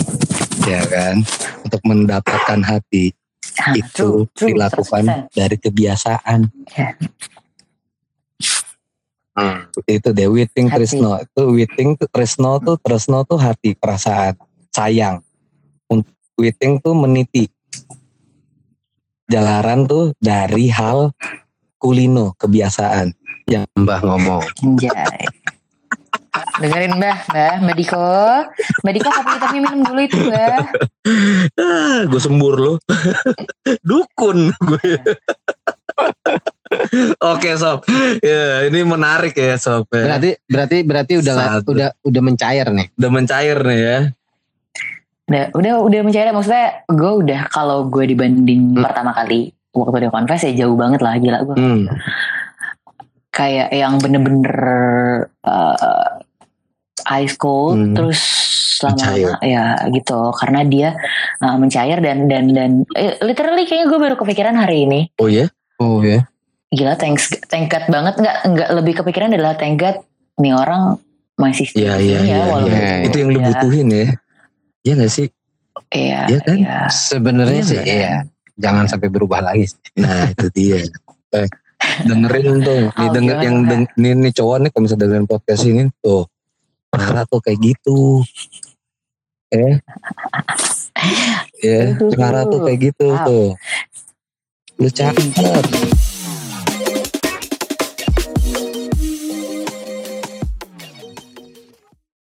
ya kan, untuk mendapatkan hati ah, itu true, true, dilakukan 100%. dari kebiasaan. Ya. Hmm. Itu deh Witing Hati. Trisno. Itu Witing Trisno tuh Trisno tuh hati, perasaan, sayang. Untuk Witing tuh meniti. Jalaran tuh dari hal kulino, kebiasaan. Mbah ngomong. Anjay. Dengerin Mbah, Mbah, Mbak Diko. Mbak Diko kopi hitamnya minum dulu itu Mbah. Ah, gue sembur lo. Dukun gue. Oke sob, ya ini menarik ya sob. ya. Berarti berarti berarti udah Satu. udah udah mencair nih. Udah mencair nih ya. Udah, udah, udah mencair maksudnya gue udah kalau gue dibanding Hmm. pertama kali waktu dia confess ya jauh banget lah gila gue. Hmm. Kayak yang bener-bener uh, ice cold Hmm. terus Mencair. lama-lama ya gitu karena dia uh, mencair dan dan dan eh, literally kayaknya gue baru kepikiran hari ini Oh ya? Oh ya. gila thanks thank God banget nggak nggak lebih kepikiran adalah thank God nih orang masih Iya stay iya sini iya. walaupun iya. ya. Itu yang lu ya, butuhin ya. Iya gak sih? iya Iya kan? iya. Sebenarnya Iya sih nggak? iya. Jangan sampai berubah lagi. Nah itu dia. Eh, dengerin tuh. Nih Oh, denger gimana, yang deng- nih, nih cowok nih kalau misalnya dengerin podcast ini tuh. Clara tuh kayak gitu. Eh. Ya, Clara tuh kayak gitu Wow. tuh. Lu cakep.